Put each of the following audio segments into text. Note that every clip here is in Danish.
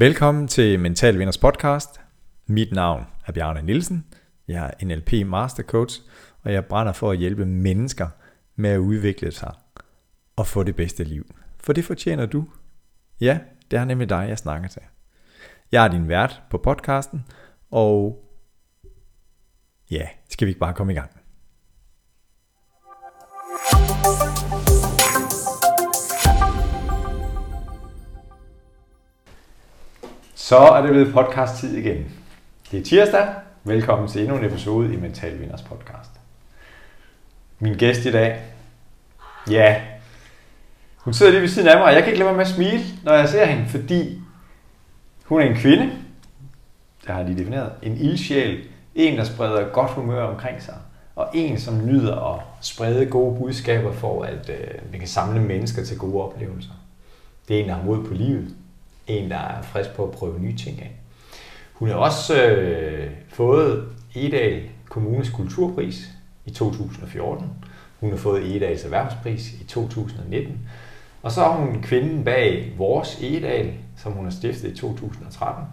Velkommen til Mental Vinders podcast. Mit navn er Bjarne Nielsen. Jeg er NLP Master Coach, og jeg brænder for at hjælpe mennesker med at udvikle sig og få det bedste liv. For det fortjener du. Ja, det er nemlig dig, jeg snakker til. Jeg er din vært på podcasten, og ja, skal vi ikke bare komme i gang? Så er det blevet podcast-tid igen. Det er tirsdag. Velkommen til endnu en episode i Mental Vinders podcast. Min gæst i dag, ja, hun sidder lige ved siden af mig, og jeg kan ikke lade være med at smile, når jeg ser hende, fordi hun er en kvinde, det har jeg lige defineret, en ildsjæl, en, der spreder godt humør omkring sig, og en, som nyder at sprede gode budskaber for, at øh, vi kan samle mennesker til gode oplevelser. Det er en, der har mod på livet, en, der er frisk på at prøve nye ting af. Hun har også øh, fået Edal Kommunes Kulturpris i 2014. Hun har fået Edals Erhvervspris i 2019. Og så er hun kvinden bag Vores Edal, som hun har stiftet i 2013.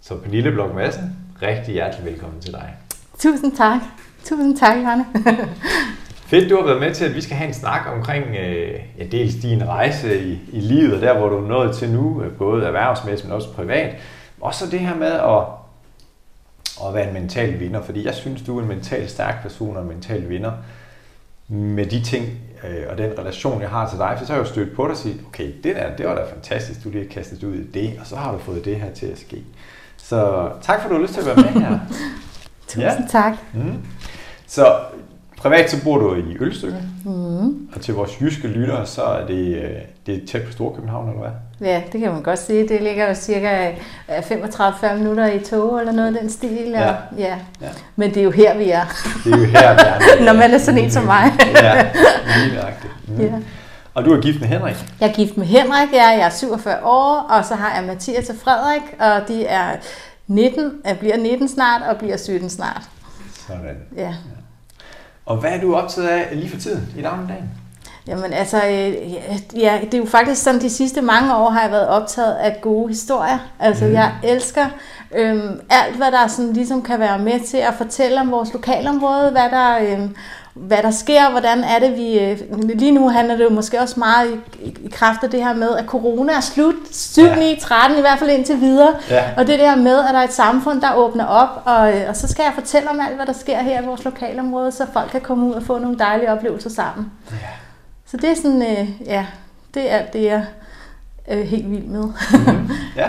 Så Pernille Blok Madsen, rigtig hjertelig velkommen til dig. Tusind tak. Tusind tak, Johanne. Fedt, du har været med til, at vi skal have en snak omkring øh, ja, dels din rejse i, i livet, og der hvor du er nået til nu, øh, både erhvervsmæssigt, men også privat. Og så det her med at, at være en mental vinder, fordi jeg synes, du er en mentalt stærk person og en mental vinder med de ting øh, og den relation, jeg har til dig. For så har jeg jo stødt på dig og sige, okay, det der, det var da fantastisk, du lige kastet ud i det, og så har du fået det her til at ske. Så tak for, at du har lyst til at være med her. Tusind ja. tak. Mm. Så Privat så bor du i Ølstykke, mm. og til vores jyske lyttere, så er det, øh, det er tæt på Storkøbenhavn, eller hvad? Ja, det kan man godt sige. Det ligger jo cirka 35-40 øh, minutter i tog, eller noget af den stil. Ja. Og, ja. ja. Men det er jo her, vi er. Det er jo her, vi er. Når man er sådan en som mig. ja, lige nøjagtigt. Mm. Ja. Og du er gift med Henrik? Jeg er gift med Henrik, ja. jeg er 47 år, og så har jeg Mathias og Frederik, og de er 19, jeg bliver 19 snart, og bliver 17 snart. Sådan. Ja. Og hvad er du optaget af lige for tiden i dagligdagen? Jamen altså, øh, ja, det er jo faktisk sådan, de sidste mange år har jeg været optaget af gode historier. Altså, mm. jeg elsker øhm, alt, hvad der sådan ligesom kan være med til at fortælle om vores lokalområde, hvad der øhm, hvad der sker, hvordan er det, vi... Øh, lige nu handler det jo måske også meget i, i, i kraft af det her med, at corona er slut, 7 ja. 9, 13 i hvert fald indtil videre. Ja. Og det der med, at der er et samfund, der åbner op, og, øh, og så skal jeg fortælle om alt, hvad der sker her i vores lokalområde, så folk kan komme ud og få nogle dejlige oplevelser sammen. Ja. Så det er sådan, øh, ja, det er det, jeg er helt vild med. mm-hmm. Ja,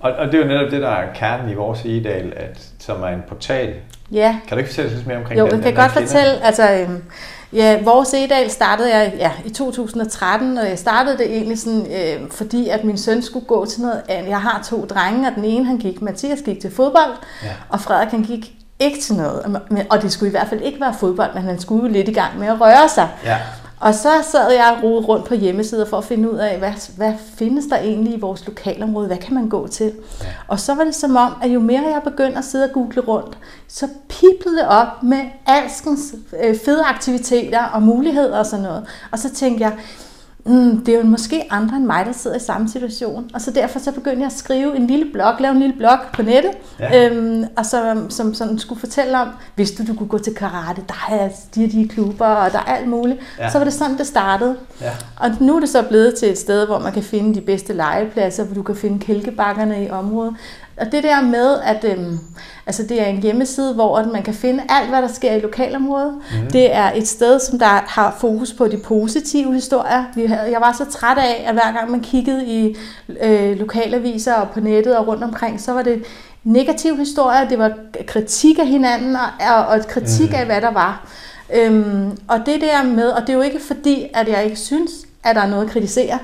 og, og det er jo netop det, der er kernen i vores IDAL, at, som er en portal Ja. Kan du ikke fortælle lidt mere omkring jo, den? Jo, jeg kan godt fortælle, altså, øhm, ja, vores Edal startede jeg ja, i 2013, og jeg startede det egentlig sådan, øh, fordi at min søn skulle gå til noget andet. Jeg har to drenge, og den ene han gik, Mathias gik til fodbold, ja. og Frederik han gik ikke til noget. Og det skulle i hvert fald ikke være fodbold, men han skulle lidt i gang med at røre sig. Ja. Og så sad jeg og rode rundt på hjemmesider for at finde ud af, hvad, hvad findes der egentlig i vores lokalområde? Hvad kan man gå til? Ja. Og så var det som om, at jo mere jeg begyndte at sidde og google rundt, så piblede det op med alskens øh, fede aktiviteter og muligheder og sådan noget. Og så tænkte jeg, mm, det er jo måske andre end mig, der sidder i samme situation. Og så derfor så begyndte jeg at skrive en lille blog, lave en lille blog på nettet, ja. øhm, og så, som sådan skulle fortælle om, hvis du, du kunne gå til karate, der er de de klubber, og der er alt muligt. Ja. Så var det sådan, det startede. Ja. Og nu er det så blevet til et sted, hvor man kan finde de bedste legepladser, hvor du kan finde kælkebakkerne i området. Og det der med, at øhm, altså det er en hjemmeside, hvor man kan finde alt, hvad der sker i lokalområdet. Mm. Det er et sted, som der har fokus på de positive historier. Jeg var så træt af, at hver gang man kiggede i øh, lokalaviser og på nettet og rundt omkring, så var det negative historier, det var kritik af hinanden og, og kritik mm. af, hvad der var. Øhm, og det der med, og det er jo ikke fordi, at jeg ikke synes, at der er noget at kritisere,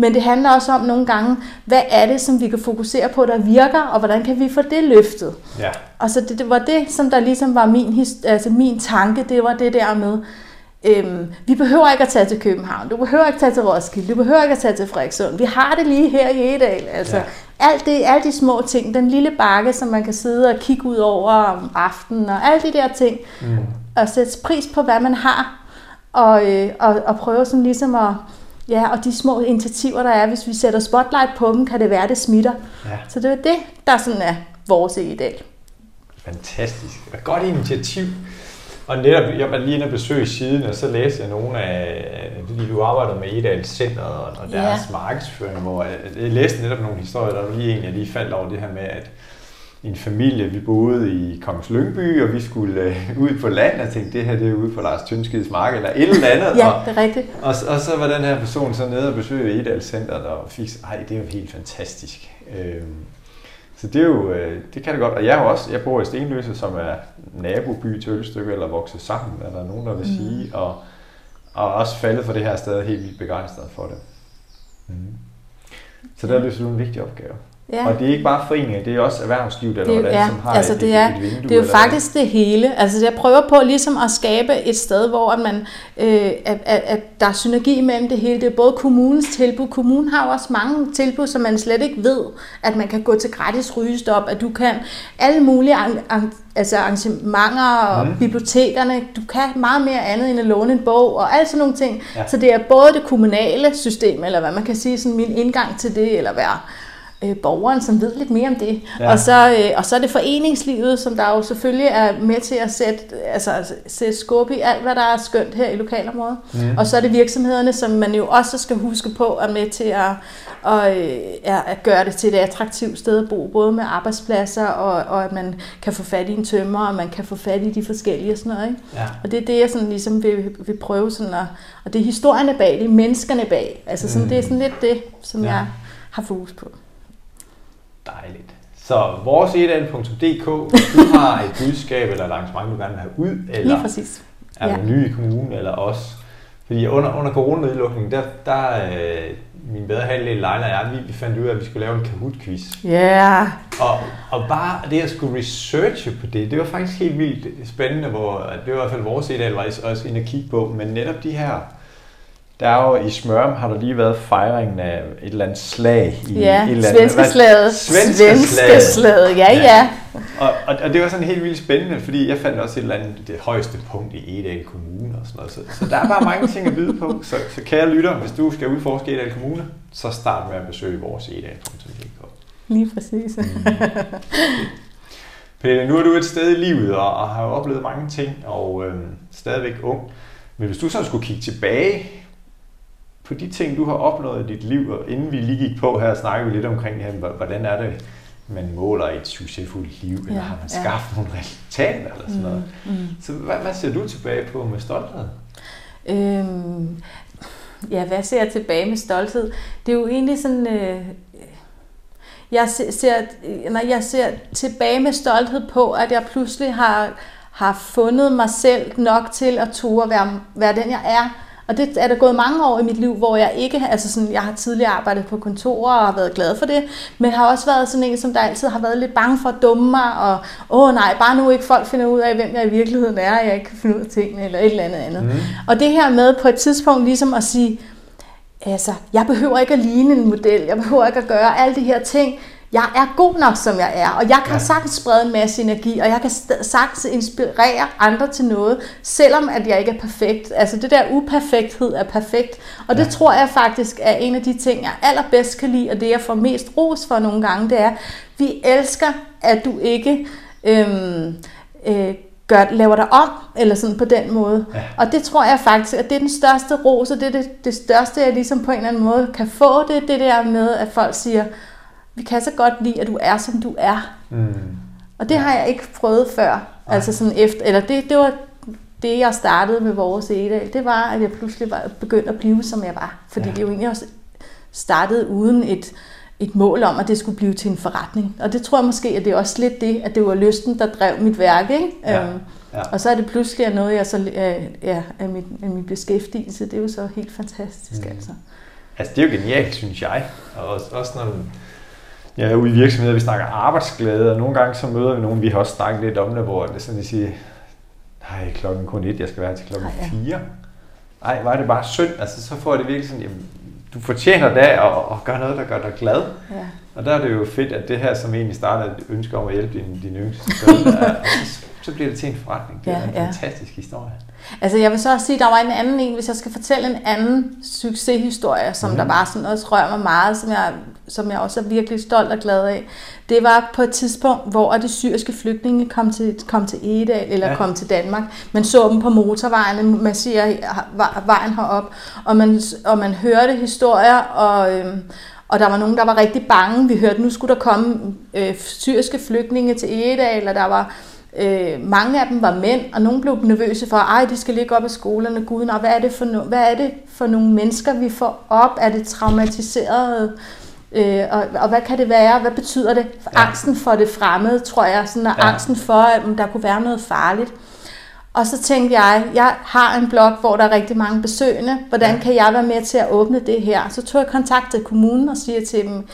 men det handler også om nogle gange, hvad er det, som vi kan fokusere på, der virker, og hvordan kan vi få det løftet? Ja. Og så det, det var det, som der ligesom var min, altså min tanke, det var det der med, øhm, vi behøver ikke at tage til København, du behøver ikke at tage til Roskilde, du behøver ikke at tage til Frederikssund, vi har det lige her i Edal. Altså, ja. alt det, alle de små ting, den lille bakke, som man kan sidde og kigge ud over om aftenen, og alle de der ting, mm. og sætte pris på, hvad man har, og, øh, og, og prøve sådan ligesom at Ja, og de små initiativer, der er, hvis vi sætter spotlight på dem, kan det være, det smitter. Ja. Så det er det, der sådan er vores i dag. Fantastisk. Et godt initiativ. Og netop, jeg var lige inde og besøge siden, og så læste jeg nogle af, fordi du arbejder med Edal Center og, deres ja. markedsføring, hvor jeg, jeg læste netop nogle historier, der var lige en, jeg lige faldt over det her med, at en familie, vi boede i Kongens Lyngby, og vi skulle øh, ud på land, og tænkte, det her det er ude på Lars Tønskids mark, eller et eller andet. ja, og, det er rigtigt. Og, og så var den her person så nede og besøgte Edal Center, og fik, ej, det er jo helt fantastisk. Øhm, så det er jo, øh, det kan det godt. Og jeg, også, jeg bor i Stenløse, som er naboby til Ølstykke, eller vokset sammen, er der nogen, der vil mm. sige. Og, og også faldet for det her sted, helt vildt begejstret for det. Mm. Så der løser du en vigtig opgave. Ja. Og det er ikke bare foreninger, det er også erhvervslivet, eller det, hvordan, ja, som har altså et, det er, et vindue. Det er jo faktisk det hele. Altså jeg prøver på ligesom at skabe et sted, hvor man, øh, at, at, at der er synergi mellem det hele. Det er både kommunens tilbud. Kommunen har jo også mange tilbud, som man slet ikke ved, at man kan gå til gratis rygestop, at du kan alle mulige altså arrangementer og mm. bibliotekerne. Du kan meget mere andet end at låne en bog og alt sådan nogle ting. Ja. Så det er både det kommunale system, eller hvad man kan sige, sådan min indgang til det, eller være øh, borgeren, som ved lidt mere om det. Ja. Og, så, øh, og så er det foreningslivet, som der jo selvfølgelig er med til at sætte, altså, sætte skub i alt, hvad der er skønt her i lokalområdet. Mm. Og så er det virksomhederne, som man jo også skal huske på, er med til at, og, øh, at gøre det til et attraktivt sted at bo, både med arbejdspladser, og, og at man kan få fat i en tømmer, og man kan få fat i de forskellige og sådan noget. Ikke? Ja. Og det er det, jeg sådan ligesom vil, vil prøve sådan at, og det er historierne bag, det er menneskerne bag. Altså sådan, mm. det er sådan lidt det, som ja. jeg har fokus på. Dejligt. Så vores edal.dk, hvis du har et budskab eller et arrangement, du gerne vil have ud, eller Lige præcis. er du ja. ny i kommunen, eller også. Fordi under, under coronanedlukningen, der, der øh, min bedre halvdel, Leila og jeg, vi, vi fandt ud af, at vi skulle lave en Kahoot-quiz. Ja. Yeah. Og, og bare det at skulle researche på det, det var faktisk helt vildt spændende, hvor det var i hvert fald vores edal, var også inde at kigge på, men netop de her der er jo i Smørum har der lige været fejringen af et eller andet slag. I ja, et eller andet, svenske slaget. Svenske slaget, ja, ja. ja. Og, og, og, det var sådan helt vildt spændende, fordi jeg fandt også et eller andet, det højeste punkt i Edal Kommune og sådan noget. Så, så der er bare mange ting at byde på. Så, så kære lytter, hvis du skal udforske Edal Kommune, så start med at besøge vores edal.dk. Lige præcis. Mm. Pelle, nu er du et sted i livet og, og har jo oplevet mange ting og øh, stadigvæk ung. Men hvis du så skulle kigge tilbage på de ting, du har opnået i dit liv, og inden vi lige gik på her, snakker vi lidt omkring her, hvordan er det, man måler et succesfuldt liv, eller ja, har man skaffet ja. nogle resultater, eller sådan noget. Mm, mm. Så hvad, hvad ser du tilbage på med stolthed? Øhm, ja, hvad ser jeg tilbage med stolthed? Det er jo egentlig sådan... Øh, jeg ser, når jeg ser tilbage med stolthed på, at jeg pludselig har, har fundet mig selv nok til at ture være, være den, jeg er og det er der gået mange år i mit liv, hvor jeg ikke, altså sådan, jeg har tidligere arbejdet på kontorer og har været glad for det, men har også været sådan en, som der altid har været lidt bange for at dumme mig, og åh nej, bare nu ikke folk finder ud af, hvem jeg i virkeligheden er, og jeg ikke kan finde ud af tingene, eller et eller andet andet. Mm. Og det her med på et tidspunkt ligesom at sige, altså, jeg behøver ikke at ligne en model, jeg behøver ikke at gøre alle de her ting, jeg er god nok, som jeg er, og jeg kan ja. sagtens sprede en masse energi, og jeg kan sagtens inspirere andre til noget, selvom at jeg ikke er perfekt. Altså det der uperfekthed er perfekt, og det ja. tror jeg faktisk er en af de ting, jeg allerbedst kan lide, og det jeg får mest ros for nogle gange, det er, vi elsker, at du ikke øhm, øh, gør, laver dig om, eller sådan på den måde. Ja. Og det tror jeg faktisk, at det er den største ros, og det er det, det største, jeg ligesom på en eller anden måde kan få, det det der med, at folk siger, vi kan så godt lide, at du er, som du er. Mm. Og det har jeg ikke prøvet før. Nej. Altså sådan efter, eller det, det var det, jeg startede med vores Edal, det var, at jeg pludselig var begyndt at blive, som jeg var. Fordi ja. det jo egentlig også startede uden et, et mål om, at det skulle blive til en forretning. Og det tror jeg måske, at det er også lidt det, at det var lysten, der drev mit værk. Ikke? Ja. Øhm, ja. Og så er det pludselig noget, jeg så, øh, ja, af, mit, af min beskæftigelse. Det er jo så helt fantastisk. Mm. Altså. altså det er jo genialt, synes jeg. Og også, også når ja, ude i virksomheder, vi snakker arbejdsglæde, og nogle gange så møder vi nogen, vi har også snakket lidt om det, hvor det sådan, de siger, nej, klokken kun et, jeg skal være til klokken Ej, ja. fire. Ej, var det bare synd, altså så får det virkelig sådan, jamen, du fortjener det og, og gør noget, der gør dig glad. Ja. Og der er det jo fedt, at det her, som egentlig starter et ønske om at hjælpe din, din yngste søn, så, så bliver det til en forretning. Det er ja, en ja. fantastisk historie. Altså jeg vil så også sige, at der var en anden en, hvis jeg skal fortælle en anden succeshistorie, som mm. der bare sådan også rører mig meget, som jeg, som jeg også er virkelig stolt og glad af. Det var på et tidspunkt, hvor de syriske flygtninge kom til, kom til Edal, eller ja. kom til Danmark. Man så dem på motorvejen, man siger vejen herop, og man, og man hørte historier, og, øhm, og der var nogen, der var rigtig bange. Vi hørte, nu skulle der komme øh, syriske flygtninge til Edal, og der var Øh, mange af dem var mænd, og nogle blev nervøse for, at de skal ligge op af skolerne. Gud, nej, hvad er, det for no- hvad er det for nogle mennesker, vi får op? Er det traumatiseret? Øh, og, og hvad kan det være? Hvad betyder det? Ja. Angsten for det fremmede, tror jeg. Sådan, og ja. angsten for, at der kunne være noget farligt. Og så tænkte jeg, jeg har en blog, hvor der er rigtig mange besøgende. Hvordan ja. kan jeg være med til at åbne det her? Så tog jeg kontakt til kommunen og siger til dem,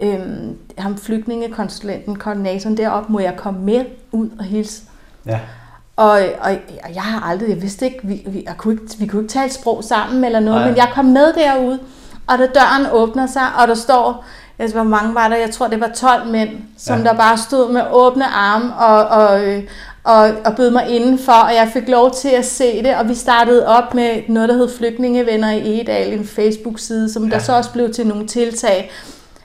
øhm, ham flygtningekonsulenten, koordinatoren deroppe, må jeg komme med ud og hilse. Ja. Og, og jeg har aldrig, jeg vidste ikke, vi, vi, jeg kunne ikke, vi kunne ikke tale sprog sammen eller noget, Nej. men jeg kom med derud, og da døren åbner sig, og der står, altså, hvor mange var der? Jeg tror, det var 12 mænd, som ja. der bare stod med åbne arme og, og, og, og bød mig indenfor, og jeg fik lov til at se det, og vi startede op med noget, der hed Flygtningevenner i Edal, en Facebook-side, som ja. der så også blev til nogle tiltag,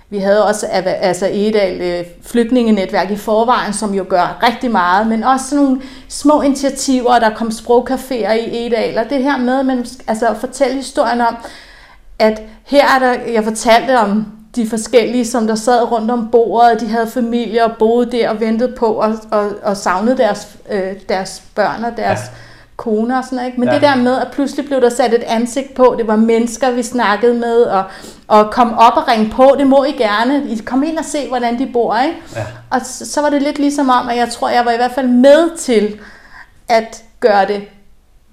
vi havde også altså Edal øh, flygtningenetværk i forvejen, som jo gør rigtig meget, men også sådan nogle små initiativer, der kom sprogcaféer i Edal, og det her med men, altså, at fortælle historien om, at her er der, jeg fortalte om de forskellige, som der sad rundt om bordet, de havde familier og boede der og ventede på og, og, og savnede deres, øh, deres børn og deres ja koner og sådan noget. Ikke? Men ja. det der med, at pludselig blev der sat et ansigt på, det var mennesker, vi snakkede med, og, og kom op og ringe på, det må I gerne. I kom ind og se, hvordan de bor. Ikke? Ja. Og så, så var det lidt ligesom om, at jeg tror, jeg var i hvert fald med til at gøre det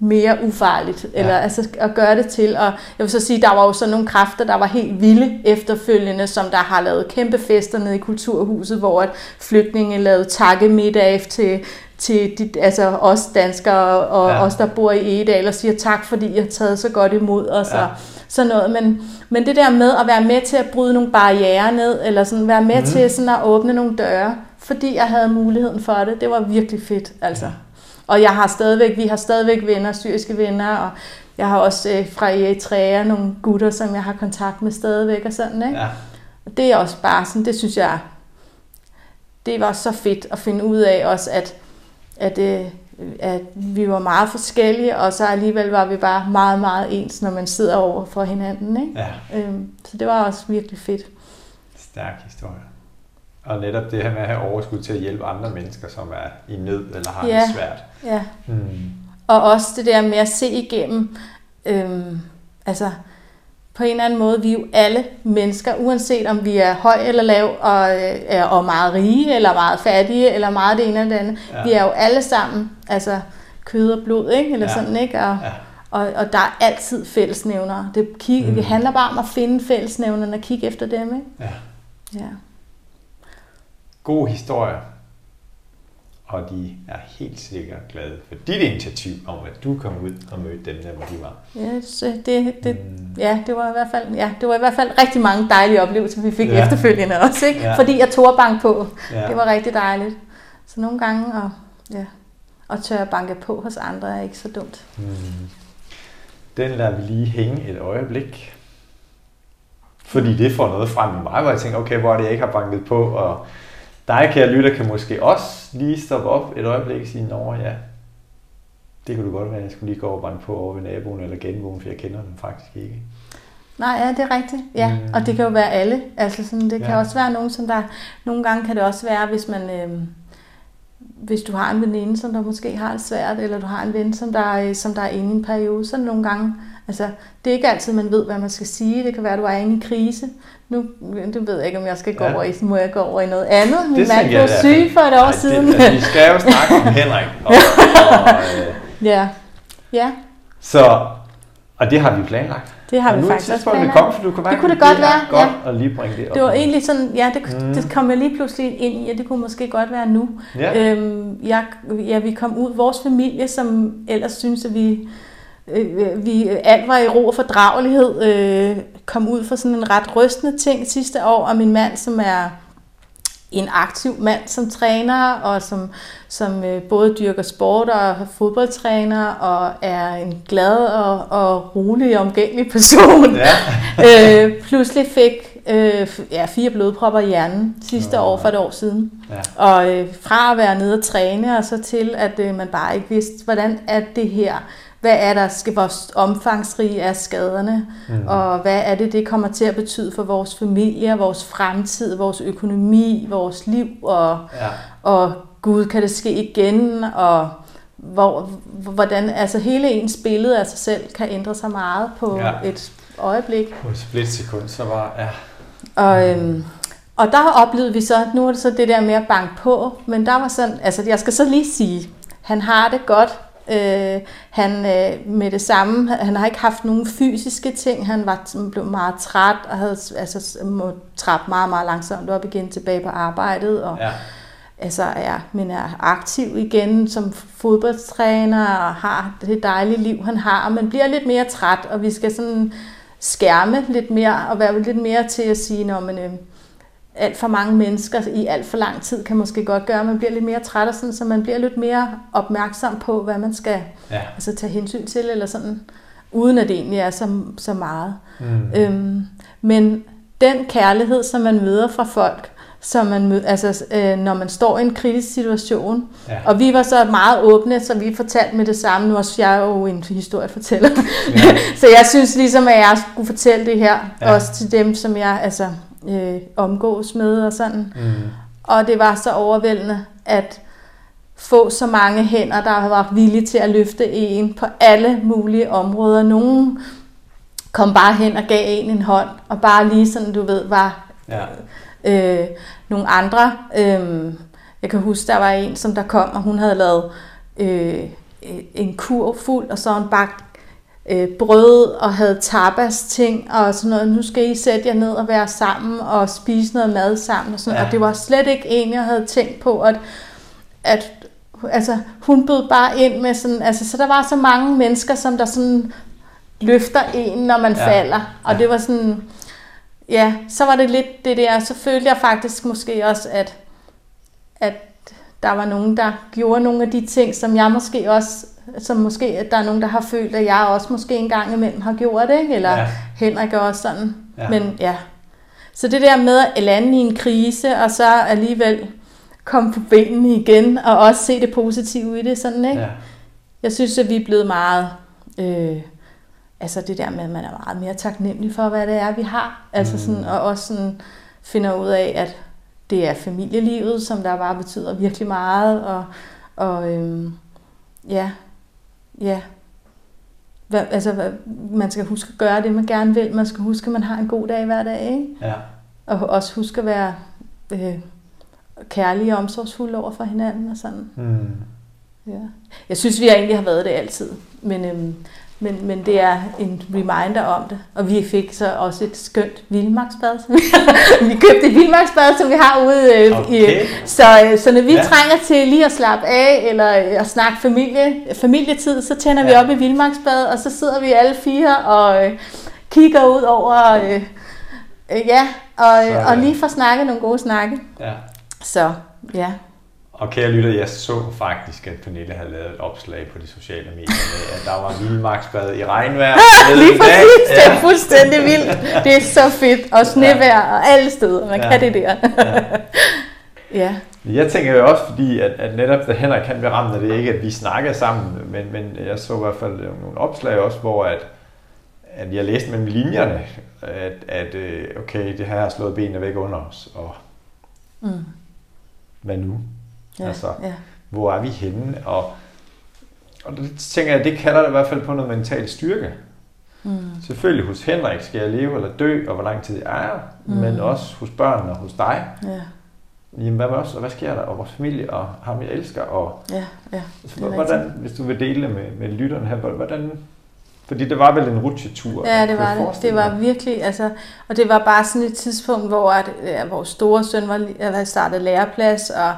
mere ufarligt, ja. eller altså at gøre det til, og jeg vil så sige, der var jo sådan nogle kræfter, der var helt vilde efterfølgende, som der har lavet kæmpe fester nede i Kulturhuset, hvor at flygtninge lavede takkemiddag til til de, altså os danskere og ja. os, der bor i Edal, og siger tak, fordi I har taget så godt imod os. Ja. Og sådan noget. Men, men det der med at være med til at bryde nogle barriere ned, eller sådan være med mm. til sådan at åbne nogle døre, fordi jeg havde muligheden for det, det var virkelig fedt. Altså. Ja. Og jeg har stadigvæk, vi har stadigvæk venner, syriske venner, og jeg har også øh, fra Eritrea nogle gutter, som jeg har kontakt med stadigvæk og sådan, ikke? Ja. Og det er også bare sådan, det synes jeg, det var så fedt at finde ud af også, at at, øh, at vi var meget forskellige, og så alligevel var vi bare meget, meget ens, når man sidder over for hinanden. Ikke? Ja. Øhm, så det var også virkelig fedt. Stærk historie. Og netop det her med at have overskud til at hjælpe andre mennesker, som er i nød eller har ja. det svært. Ja. Mm. Og også det der med at se igennem, øhm, altså på en eller anden måde, vi er jo alle mennesker, uanset om vi er høj eller lav, og, øh, og meget rige, eller meget fattige, eller meget det ene eller det andet. Ja. Vi er jo alle sammen, altså kød og blod, ikke? eller ja. sådan, ikke? Og, ja. og, og der er altid fællesnævnere. Det, kig, mm. det handler bare om at finde fællesnævnerne og kigge efter dem, ikke? Ja. ja. God historie og de er helt sikkert glade for dit initiativ om, at du kom ud og mødte dem der, hvor de var. Yes, det, det, mm. ja, det var i hvert fald, ja, det var i hvert fald rigtig mange dejlige oplevelser, vi fik ja. efterfølgende også, ikke? Ja. fordi jeg tog bank på. Ja. Det var rigtig dejligt. Så nogle gange at, ja, at tør banke på hos andre er ikke så dumt. Mm. Den lader vi lige hænge et øjeblik. Fordi det får noget frem i mig, hvor jeg tænker, okay, hvor er det, jeg ikke har banket på, og dig, kære lytter, kan måske også lige stoppe op et øjeblik og sige, Nå ja, det kunne du godt være, jeg skulle lige gå over på over ved naboen eller genboen, for jeg kender dem faktisk ikke. Nej, ja, det er rigtigt. Ja, mm. og det kan jo være alle. Altså sådan, det kan ja. også være nogen, som der... Nogle gange kan det også være, hvis man... Øh, hvis du har en veninde, som der måske har det svært, eller du har en ven, som der, er, som der er inde i en periode, så nogle gange, altså, det er ikke altid, man ved, hvad man skal sige. Det kan være, at du er inde i krise. Nu det ved jeg ikke, om jeg skal gå ja. over i, må jeg gå over i noget andet. Min det mand blev syg for et år Ej, siden. Det, altså, vi skal jo snakke om Henrik. Og, og, øh. Ja. Ja. Så, og det har vi planlagt. Det har vi faktisk også planlagt. Kom, for du kan det kunne det godt det være. godt ja. at lige bringe det op. Det var egentlig sådan, ja, det, mm. det kom jeg lige pludselig ind i, at det kunne måske godt være nu. Ja. Øhm, jeg, ja, vi kom ud, vores familie, som ellers synes, at vi øh, vi, alt var i ro og fordragelighed, øh, kom ud for sådan en ret rystende ting sidste år, og min mand, som er en aktiv mand som træner, og som, som øh, både dyrker sport og fodboldtræner, og er en glad og, og rolig og omgængelig person. Ja. øh, pludselig fik øh, ja, fire blodpropper i hjernen sidste oh, år for et år siden. Ja. Og øh, fra at være nede og træne, og så til at øh, man bare ikke vidste, hvordan er det her hvad er der, skal vores omfangsrige er skaderne, mm. og hvad er det, det kommer til at betyde for vores familie, vores fremtid, vores økonomi, vores liv, og, ja. og Gud, kan det ske igen, og hvor, hvordan altså hele ens billede af sig selv kan ændre sig meget på ja. et øjeblik. På et splitsekund, så var ja. Og, øhm, og der oplevede vi så, nu er det så det der med at banke på, men der var sådan, altså jeg skal så lige sige, han har det godt, Øh, han øh, med det samme, han har ikke haft nogen fysiske ting, han var blev meget træt og havde altså må trappe meget meget langsomt op igen tilbage på arbejdet og ja. altså er men er aktiv igen som fodboldtræner og har det dejlige liv han har, men bliver lidt mere træt og vi skal sådan skærme lidt mere og være lidt mere til at sige når man øh, alt for mange mennesker i alt for lang tid kan måske godt gøre, at man bliver lidt mere træt og sådan, så man bliver lidt mere opmærksom på, hvad man skal ja. altså, tage hensyn til, eller sådan, uden at det egentlig er så, så meget. Mm. Øhm, men den kærlighed, som man møder fra folk, som man møder, altså, øh, når man står i en kritisk situation. Ja. Og vi var så meget åbne, så vi fortalte med det samme. Nu også jeg er jo en historiefortæller. Ja. så jeg synes ligesom, at jeg skulle fortælle det her, ja. også til dem, som jeg altså, øh, omgås med og sådan. Mm. Og det var så overvældende at få så mange hænder, der var villige til at løfte en på alle mulige områder. Nogen kom bare hen og gav en en hånd, og bare lige sådan, du ved, var ja. øh, nogle andre. Øh, jeg kan huske, der var en, som der kom, og hun havde lavet øh, en kur fuld, og så en bagt øh, brød og havde tapas ting og sådan noget. Nu skal I sætte jer ned og være sammen og spise noget mad sammen og sådan ja. Og det var slet ikke en, jeg havde tænkt på, at, at altså, hun bød bare ind med sådan, altså, så der var så mange mennesker, som der sådan løfter en, når man ja. falder. Og ja. det var sådan, ja, så var det lidt det der, så følte jeg faktisk måske også, at, at der var nogen, der gjorde nogle af de ting, som jeg måske også som måske, at der er nogen, der har følt, at jeg også måske en gang imellem har gjort det, ikke? eller ja. Henrik også sådan. Ja. Men ja. Så det der med at lande i en krise, og så alligevel komme på benene igen, og også se det positive i det, sådan, ikke? Ja. Jeg synes, at vi er blevet meget, øh, altså det der med, at man er meget mere taknemmelig for, hvad det er, vi har. Altså sådan, mm. og også sådan finder ud af, at det er familielivet, som der bare betyder virkelig meget, og, og øhm, ja, ja, hvad, altså, hvad, man skal huske at gøre det, man gerne vil. Man skal huske, at man har en god dag hver dag. Ikke? Ja. Og også huske at være øh, kærlige og omsorgsfulde over for hinanden og sådan. Mm. Ja. Jeg synes, vi egentlig har været det altid. Men, øhm, men, men det er en reminder om det. Og vi fik så også et skønt vildmarksbad. vi købte et vildmarksbad, som vi har ude. Øh, okay. i, så, øh, så når vi ja. trænger til lige at slappe af, eller øh, at snakke familie, familietid, så tænder ja. vi op i vildmarksbad, og så sidder vi alle fire og øh, kigger ud over... Øh, øh, ja, og, så, og lige får snakket nogle gode snakke. Ja. Så, ja. Og kære lytter, jeg så faktisk, at Pernille havde lavet et opslag på de sociale medier med, at der var vildmarksbad i regnvejr. Ja, lige præcis, ja. det er fuldstændig vildt. Det er så fedt, og snevejr og alle steder, man ja. kan det der. ja. ja. Jeg tænker jo også, fordi at, at netop da Henrik kan blive ramt af det, ikke at vi snakker sammen, men, men jeg så i hvert fald nogle opslag også, hvor at, at jeg læste mellem linjerne, at, at øh, okay, det her har slået benene væk under os, og mm. hvad nu? Ja, altså, ja. hvor er vi henne? Og, og det tænker jeg, det kalder det i hvert fald på noget mental styrke. Mm. Selvfølgelig hos Henrik skal jeg leve eller dø, og hvor lang tid jeg er, mm. men også hos børnene og hos dig. Ja. Jamen, hvad, også, og hvad sker der? Og vores familie, og ham jeg elsker. Og, ja, ja, så, hvordan, hvis du vil dele med, med lytterne her, hvordan, fordi det var vel en rutsjetur. Ja, det var det. Det var virkelig, altså, og det var bare sådan et tidspunkt, hvor at, ja, vores store søn var, havde startet læreplads, og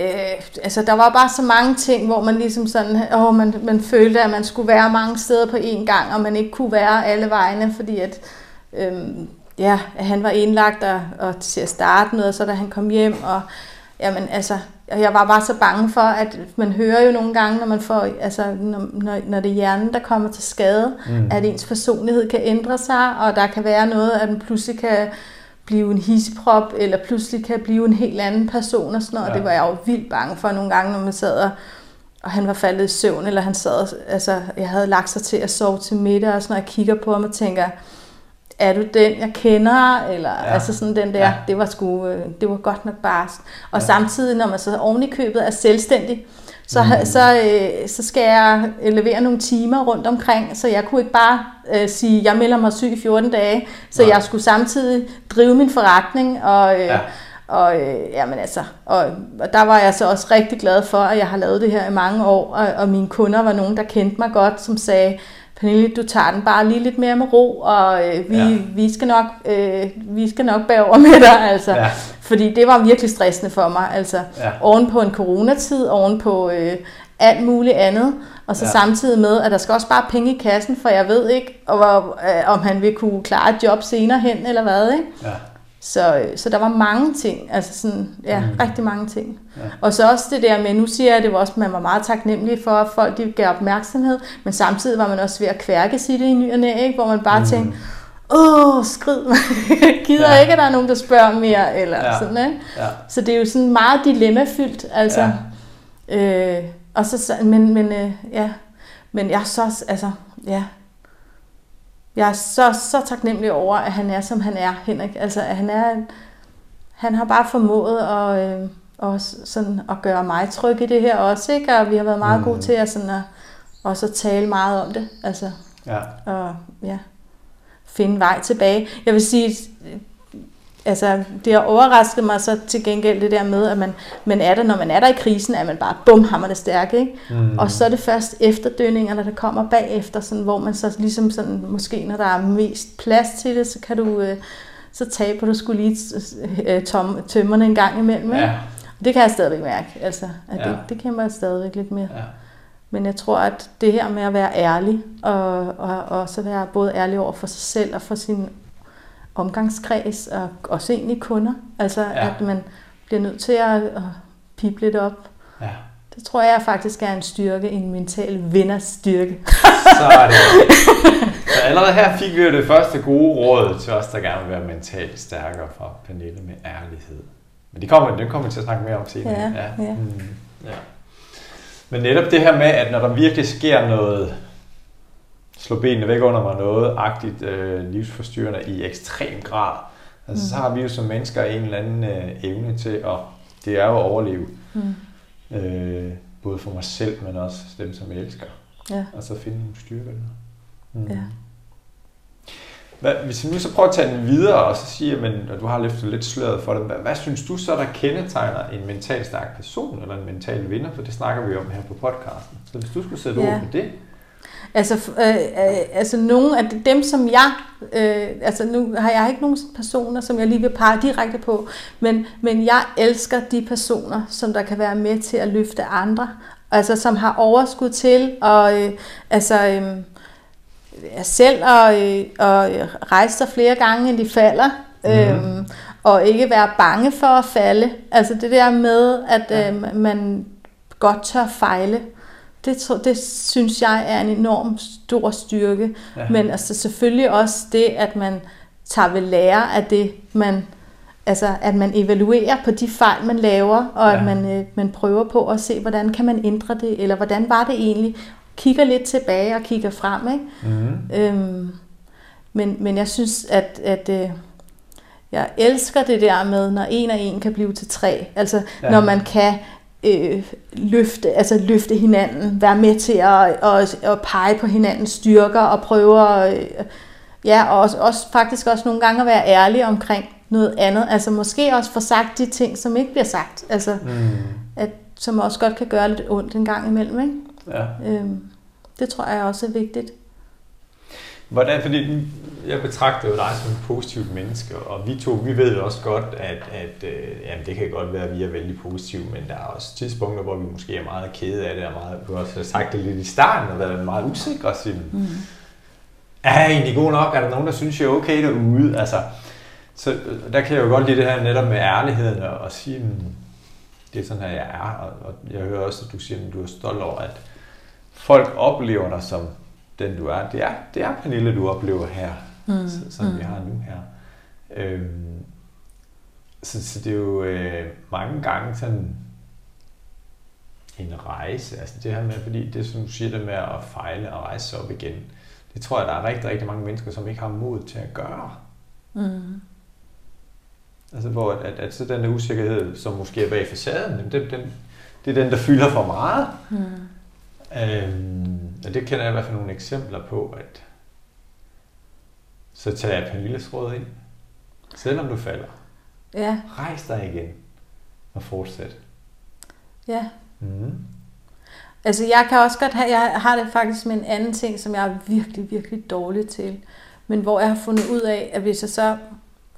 øh, altså der var bare så mange ting, hvor man ligesom sådan, åh, man, man følte, at man skulle være mange steder på én gang, og man ikke kunne være alle vegne, fordi at, øh, ja, han var indlagt og, og til at starte med, og så da han kom hjem, og jamen altså, jeg var bare så bange for, at man hører jo nogle gange, når man får, altså, når, når, når det er hjernen, der kommer til skade, mm. at ens personlighed kan ændre sig, og der kan være noget, at man pludselig kan blive en hisseprop, eller pludselig kan blive en helt anden person og sådan noget. Ja. Og det var jeg jo vildt bange for nogle gange, når man sad og, og han var faldet i søvn, eller han sad, altså jeg havde lagt sig til at sove til middag, og sådan, og jeg kigger på ham og tænker, er du den, jeg kender? Eller ja. altså sådan den der, ja. det var sgu, øh, det var godt nok barsk. Og ja. samtidig, når man så oven i købet er selvstændig, så, mm. så, øh, så skal jeg levere nogle timer rundt omkring, så jeg kunne ikke bare øh, sige, jeg melder mig syg i 14 dage, så Nej. jeg skulle samtidig drive min forretning, og, øh, ja. og, øh, jamen altså, og, og der var jeg så også rigtig glad for, at jeg har lavet det her i mange år, og, og mine kunder var nogen, der kendte mig godt, som sagde, Pernille, du tager den bare lige lidt mere med ro, og øh, vi, ja. vi, skal nok, øh, vi skal nok bære over med dig. Altså. Ja. Fordi det var virkelig stressende for mig. Altså, ja. Oven på en coronatid, oven på øh, alt muligt andet, og så ja. samtidig med, at der skal også bare penge i kassen, for jeg ved ikke, og, øh, om han vil kunne klare et job senere hen, eller hvad. Ikke? Ja. Så, øh, så der var mange ting, altså sådan, ja, mm. rigtig mange ting. Ja. Og så også det der med, nu siger jeg, det var også, man var meget taknemmelig for, at folk de gav opmærksomhed, men samtidig var man også ved at kværke sig det i ny og næ, ikke? hvor man bare mm. tænkte, åh, skrid, gider ja. ikke, at der er nogen, der spørger mere, eller ja. sådan, ikke? Ja. Så det er jo sådan meget dilemmafyldt, altså. Ja. Øh, og så, men, men, øh, ja, men jeg så, altså, ja, jeg er så, så taknemmelig over, at han er, som han er, Henrik. Altså, at han er, han har bare formået at, øh, også sådan at gøre mig tryg i det her også, ikke? Og vi har været meget mm. gode til at, sådan at også at tale meget om det. Altså, ja. Og ja, finde vej tilbage. Jeg vil sige, altså, det har overrasket mig så til gengæld det der med, at man, man er der, når man er der i krisen, at man bare bum, hammer det stærke, ikke? Mm. Og så er det først efterdønningerne, der kommer bagefter, sådan, hvor man så ligesom sådan, måske når der er mest plads til det, så kan du, øh, så taber du skulle lige øh, tom, tømmerne en gang imellem, ikke? Ja. Det kan jeg stadigvæk mærke, altså, at ja. det, det kæmper jeg stadigvæk lidt mere. Ja. Men jeg tror, at det her med at være ærlig, og, og, og så være både ærlig over for sig selv og for sin omgangskreds og også egentlig kunder. Altså ja. at man bliver nødt til at, at pipe lidt op. Ja. Det tror jeg faktisk er en styrke, en mental vinders styrke. Så er det. Så allerede her fik vi jo det første gode råd til os, der gerne vil være mentalt stærkere fra Pernille med ærlighed. Men det kommer, det kommer vi til at snakke mere om senere. Ja, ja. Ja. Mm, ja. Men netop det her med, at når der virkelig sker noget slå benene væk under mig noget agtigt øh, livsforstyrrende i ekstrem grad. Altså, mm. så har vi jo som mennesker en eller anden øh, evne til at, det er jo at overleve. Mm. Øh, både for mig selv, men også dem, som jeg elsker. Ja. Og så finde nogle styrker. Mm. Ja. Hvad, hvis vi nu så prøver at tage den videre, og så siger, men, at du har løftet lidt sløret for det, hvad, hvad synes du så, der kendetegner en mentalt stærk person, eller en mental vinder? For det snakker vi om her på podcasten. Så hvis du skulle sætte ja. ord på det, Altså, øh, øh, altså nogle af dem, som jeg, øh, altså nu har jeg ikke nogen personer, som jeg lige vil pege direkte på, men, men jeg elsker de personer, som der kan være med til at løfte andre, altså som har overskud til, og øh, altså øh, selv at, øh, at rejse sig flere gange, end de falder, mm. øh, og ikke være bange for at falde. Altså det der med, at øh, man godt tør fejle. Det, det synes jeg er en enorm stor styrke. Ja. Men altså selvfølgelig også det, at man tager ved lære af det, man altså at man evaluerer på de fejl, man laver, og ja. at man, øh, man prøver på at se, hvordan kan man ændre det, eller hvordan var det egentlig. Kigger lidt tilbage og kigger frem. Ikke? Mm-hmm. Øhm, men, men jeg synes, at, at øh, jeg elsker det der med, når en og en kan blive til tre. Altså ja. når man kan øh, løfte, altså løfte hinanden, være med til at, at, at pege på hinandens styrker og prøve at, øh, ja, og også, også, faktisk også nogle gange at være ærlig omkring noget andet. Altså måske også få sagt de ting, som ikke bliver sagt. Altså, mm. at, som også godt kan gøre lidt ondt en gang imellem. Ikke? Ja. Øhm, det tror jeg også er vigtigt. Hvordan, fordi jeg betragter jo dig som et positivt menneske, og vi to, vi ved jo også godt, at, at øh, jamen, det kan godt være, at vi er vældig positive, men der er også tidspunkter, hvor vi måske er meget kede af det, og meget, du har også sagt det lidt i starten, og været meget usikre, Simon. Mm. er egentlig god nok? Er der nogen, der synes, jeg er okay derude? Altså, så øh, der kan jeg jo godt lide det her netop med ærligheden og, og sige, mm, det er sådan her, jeg er. Og, og jeg hører også, at du siger, at du er stolt over, at folk oplever dig som den, du er. Det er, det er Pernille, du oplever her, mm. som mm. vi har nu her. Øhm, så, så det er jo øh, mange gange sådan en rejse. Altså det her med, fordi det som du siger, det med at fejle og rejse sig op igen, det tror jeg, der er rigtig, rigtig mange mennesker, som ikke har mod til at gøre. Mm. Altså hvor at, at, at så den der usikkerhed, som måske er bag facaden, den, den, det er den, der fylder for meget. Mm. Øhm, og det kender jeg i hvert fald nogle eksempler på, at så tager jeg Pernilles råd ind. Selvom du falder. Ja. Rejs dig igen og fortsæt. Ja. Mm. Altså jeg kan også godt have, jeg har det faktisk med en anden ting, som jeg er virkelig, virkelig dårlig til. Men hvor jeg har fundet ud af, at hvis jeg så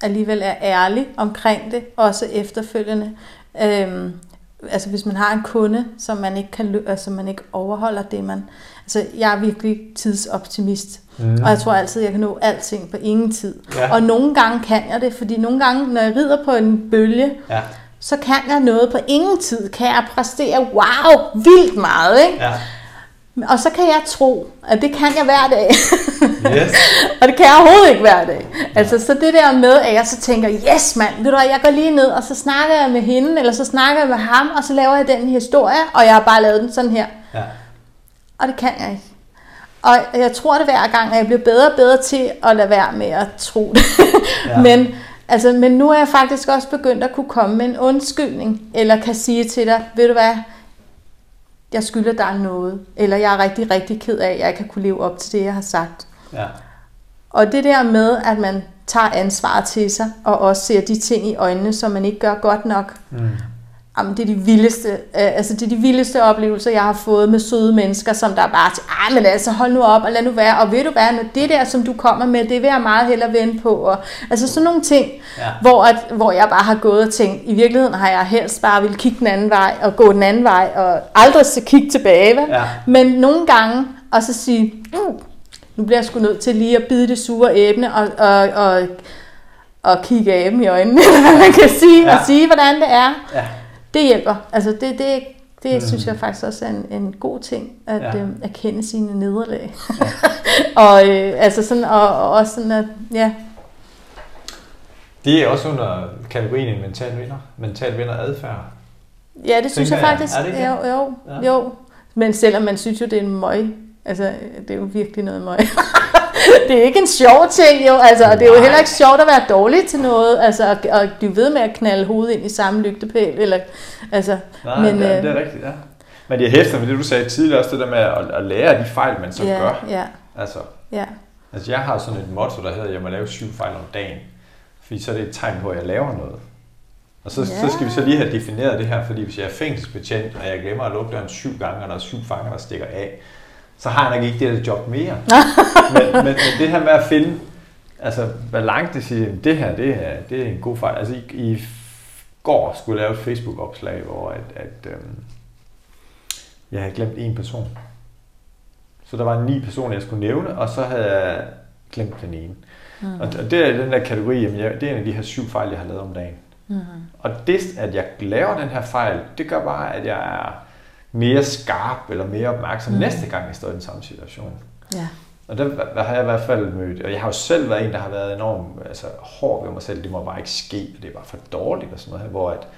alligevel er ærlig omkring det, også efterfølgende, øhm, altså hvis man har en kunde, som man ikke kan altså man ikke overholder det, man... Altså jeg er virkelig tidsoptimist. Mm. Og jeg tror altid, jeg kan nå alting på ingen tid. Ja. Og nogle gange kan jeg det, fordi nogle gange, når jeg rider på en bølge, ja så kan jeg noget på ingen tid. Kan jeg præstere, wow, vildt meget, ikke? Ja. Og så kan jeg tro, at det kan jeg hver dag. Yes. og det kan jeg overhovedet ikke hver dag. Altså, så det der med, at jeg så tænker, yes mand, ved du hvad, jeg går lige ned, og så snakker jeg med hende, eller så snakker jeg med ham, og så laver jeg den historie, og jeg har bare lavet den sådan her. Ja. Og det kan jeg ikke. Og jeg tror det hver gang, at jeg bliver bedre og bedre til at lade være med at tro det. ja. Men Altså, men nu er jeg faktisk også begyndt at kunne komme med en undskyldning, eller kan sige til dig, ved du hvad, jeg skylder dig noget, eller jeg er rigtig, rigtig ked af, at jeg ikke kan kunne leve op til det, jeg har sagt. Ja. Og det der med, at man tager ansvar til sig, og også ser de ting i øjnene, som man ikke gør godt nok, mm. Jamen, det er de vildeste, øh, altså det er de vildeste oplevelser, jeg har fået med søde mennesker, som der bare til, men altså hold nu op og lad nu være, og ved du hvad, når det der, som du kommer med, det vil jeg meget hellere vende på, og altså sådan nogle ting, ja. hvor, at, hvor jeg bare har gået og tænkt, i virkeligheden har jeg helst bare ville kigge den anden vej, og gå den anden vej, og aldrig så kigge tilbage, Ja. men nogle gange, og så sige, uh, nu bliver jeg sgu nødt til lige at bide det sure æbne, og, og, og, og kigge af dem i øjnene, eller hvad man kan sige, ja. og sige, hvordan det er. Ja det hjælper. Altså det, det, det mm. synes jeg faktisk også er en, en god ting, at ja. øh, erkende sine nederlag. Ja. og øh, altså sådan, og, og også sådan, at, ja. Det er også under kategorien en mental vinder, mental vinder adfærd. Ja, det synes jeg, jeg faktisk. Er det ikke? Jo, jo, ja. jo. Men selvom man synes jo, det er en møg, altså det er jo virkelig noget møg. det er ikke en sjov ting jo, altså, og det er jo heller ikke sjovt at være dårlig til noget, altså, og, og du ved med at knalde hovedet ind i samme lygtepæl, eller, altså, Nej, men, det, er, øh, det er rigtigt, ja. Men jeg hæfter med det, du sagde tidligere også, det der med at, at lære af de fejl, man så ja, gør. Ja. Altså, ja. altså, jeg har sådan et motto, der hedder, at jeg må lave syv fejl om dagen. Fordi så er det et tegn på, at jeg laver noget. Og så, ja. så skal vi så lige have defineret det her, fordi hvis jeg er fængselsbetjent, og jeg glemmer at lukke døren syv gange, og der er syv fanger, der stikker af, så har jeg nok ikke det der job mere. men, men, men det her med at finde, altså balance, det siger, det her, det er, det er en god fejl. Altså i, i går skulle jeg lave et Facebook-opslag, hvor at, at øhm, jeg havde glemt en person. Så der var ni personer, jeg skulle nævne, og så havde jeg glemt den ene. Mm. Og det er den der kategori, jamen jeg, det er en af de her syv fejl, jeg har lavet om dagen. Mm. Og det, at jeg laver den her fejl, det gør bare, at jeg er mere skarp eller mere opmærksom mm. næste gang, jeg står i den samme situation. Ja. Og der, der har jeg i hvert fald mødt, og jeg har jo selv været en, der har været enormt altså, hård ved mig selv, det må bare ikke ske, og det er bare for dårligt og sådan noget her, hvor at,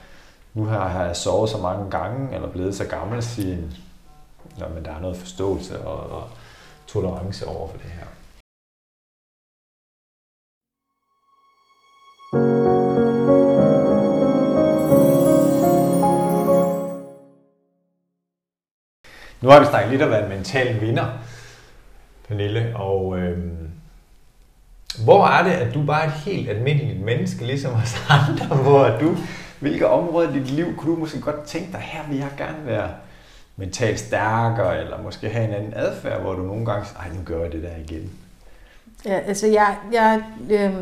nu har, har jeg sovet så mange gange, eller blevet så gammel, at sige, men der er noget forståelse og, og tolerance over for det her. Nu har vi snakket lidt om at være en mental vinder, Pernille, og øh, hvor er det, at du bare er et helt almindeligt menneske, ligesom os andre, hvor du, hvilke områder i dit liv kunne du måske godt tænke dig, her vil jeg gerne være mentalt stærkere, eller måske have en anden adfærd, hvor du nogle gange siger, ej, nu gør jeg det der igen. Ja, altså jeg, jeg, øh,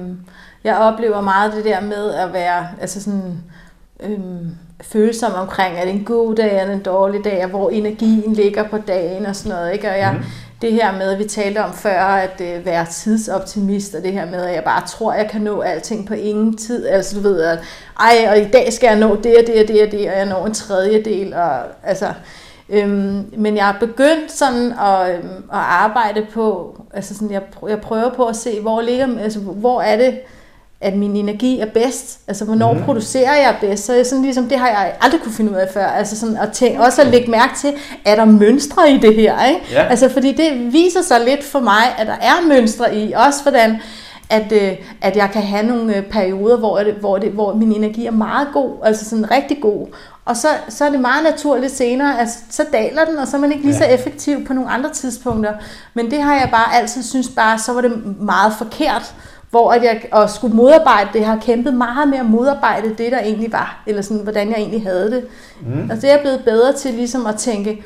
jeg oplever meget det der med at være, altså sådan, øh, følsom omkring, er det en god dag eller en dårlig dag, og hvor energien ligger på dagen og sådan noget. Ikke? Og jeg, mm. det her med, at vi talte om før, at øh, være tidsoptimist, og det her med, at jeg bare tror, at jeg kan nå alting på ingen tid. Altså du ved, at ej, og i dag skal jeg nå det og det og det og det, og jeg når en tredjedel. Og, altså, øhm, men jeg har begyndt sådan at, øhm, at arbejde på, altså sådan, jeg, jeg prøver på at se, hvor ligger, altså, hvor er det, at min energi er bedst. Altså, hvornår mm. producerer jeg bedst? Så sådan ligesom, det har jeg aldrig kunne finde ud af før. Altså sådan, at tænke, også at lægge mærke til, er der mønstre i det her? Ikke? Ja. Altså, fordi det viser sig lidt for mig, at der er mønstre i. Også hvordan, at, øh, at jeg kan have nogle øh, perioder, hvor, det, hvor, det, hvor min energi er meget god, altså sådan rigtig god. Og så, så er det meget naturligt senere, altså så daler den, og så er man ikke lige så effektiv på nogle andre tidspunkter. Men det har jeg bare altid synes bare, så var det meget forkert hvor at jeg og skulle modarbejde det, jeg har kæmpet meget med at modarbejde det, der egentlig var, eller sådan, hvordan jeg egentlig havde det. Mm. Altså det er jeg blevet bedre til ligesom at tænke,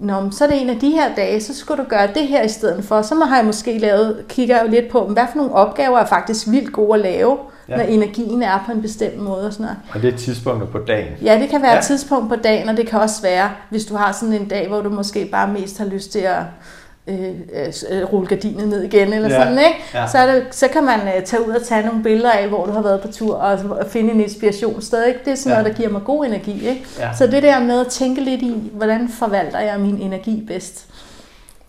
Nå, så er det en af de her dage, så skulle du gøre det her i stedet for. Så har jeg måske lavet, kigger jeg jo lidt på, hvad for nogle opgaver er faktisk vildt gode at lave, ja. når energien er på en bestemt måde. Og, sådan noget. og det er tidspunkter på dagen? Ja, det kan være ja. et tidspunkt på dagen, og det kan også være, hvis du har sådan en dag, hvor du måske bare mest har lyst til at øh, øh, rulle gardinet ned igen, eller ja. sådan, ikke? Ja. Så, er det, så kan man øh, tage ud og tage nogle billeder af, hvor du har været på tur, og, og finde en inspiration sted, ikke? Det er sådan ja. noget, der giver mig god energi, ikke? Ja. Så det der med at tænke lidt i, hvordan forvalter jeg min energi bedst?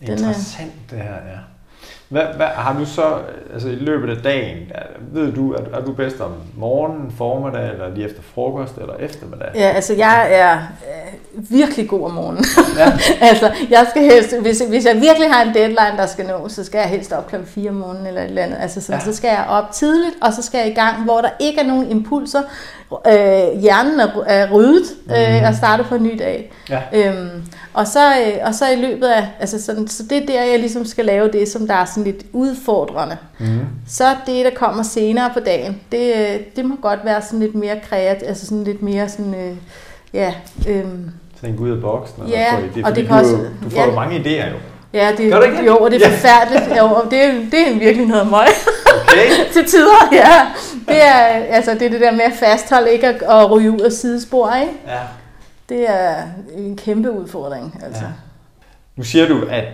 Interessant Den, det her, ja. Hvad, hvad, har du så, altså i løbet af dagen, ved du, er, er du bedst om morgenen, formiddag, eller lige efter frokost, eller eftermiddag? Ja, altså jeg er øh, virkelig god om morgenen. Ja. altså, jeg skal helst, hvis, hvis jeg virkelig har en deadline, der skal nå, så skal jeg helst op klokken 4 om morgenen, eller et eller andet. Altså, sådan, ja. så skal jeg op tidligt, og så skal jeg i gang, hvor der ikke er nogen impulser. Øh, hjernen er, er ryddet, øh, mm. og starter på en ny dag. Ja. Øhm, og, så, øh, og så i løbet af, altså sådan, så det er der, jeg ligesom skal lave det, som der er sådan lidt udfordrende. Mm. Så det, der kommer senere på dagen, det, øh, det må godt være sådan lidt mere kreativt, altså sådan lidt mere sådan, øh, ja... Øh, Tænk ud af boksen. Ja, det, og det kan du, også... Du får ja, jo mange idéer jo. Ja, det, Gør det ikke? jo, og det er ja. forfærdeligt. Jo, og det, det er virkelig noget møg. Okay. til tider, ja. Det er, altså, det er det der med at fastholde, ikke at, at ryge ud af sidespor, ikke? Ja. Det er en kæmpe udfordring, altså. Ja. Nu siger du, at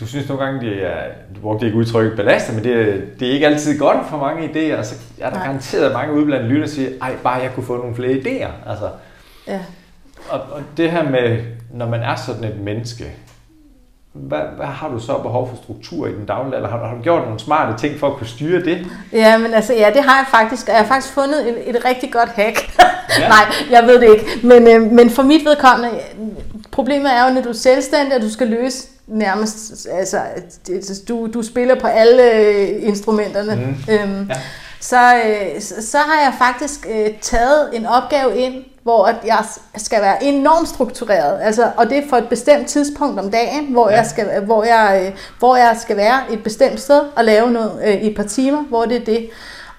du synes nogle gange, det er, du brugte ikke udtrykket belastet, men det er, det er ikke altid godt for mange idéer, og så er der Nej. garanteret mange ude blandt lytter, der siger, ej, bare jeg kunne få nogle flere idéer. Altså, ja. og, og det her med, når man er sådan et menneske, hvad, hvad har du så behov for struktur i den daglige, eller har, har du gjort nogle smarte ting for at kunne styre det? Ja, men altså, ja, det har jeg faktisk. Jeg har faktisk fundet et, et rigtig godt hack. Ja. Nej, jeg ved det ikke. Men, øh, men for mit vedkommende, problemet er jo, når du er selvstændig, og du skal løse nærmest, altså, du, du spiller på alle øh, instrumenterne. Mm. Øhm, ja. så, øh, så, så har jeg faktisk øh, taget en opgave ind, hvor at jeg skal være enormt struktureret, altså, og det er for et bestemt tidspunkt om dagen, hvor, ja. jeg, skal, hvor, jeg, øh, hvor jeg skal være et bestemt sted og lave noget øh, i et par timer, hvor det er det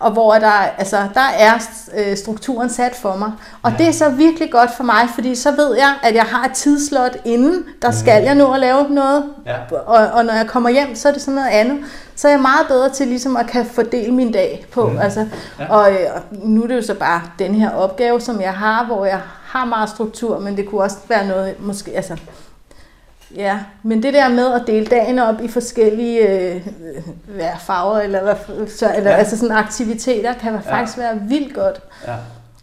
og hvor der, altså, der er øh, strukturen sat for mig. Og ja. det er så virkelig godt for mig, fordi så ved jeg, at jeg har et tidslot inden, der mm. skal jeg nå at lave noget. Ja. Og, og når jeg kommer hjem, så er det sådan noget andet. Så er jeg meget bedre til ligesom at kan fordele min dag på. Mm. Altså, ja. og, øh, og nu er det jo så bare den her opgave, som jeg har, hvor jeg har meget struktur, men det kunne også være noget, måske, altså, Ja, men det der med at dele dagen op i forskellige øh, hvad, farver, eller, så, eller ja. altså sådan aktiviteter, kan faktisk ja. være vildt godt. Ja.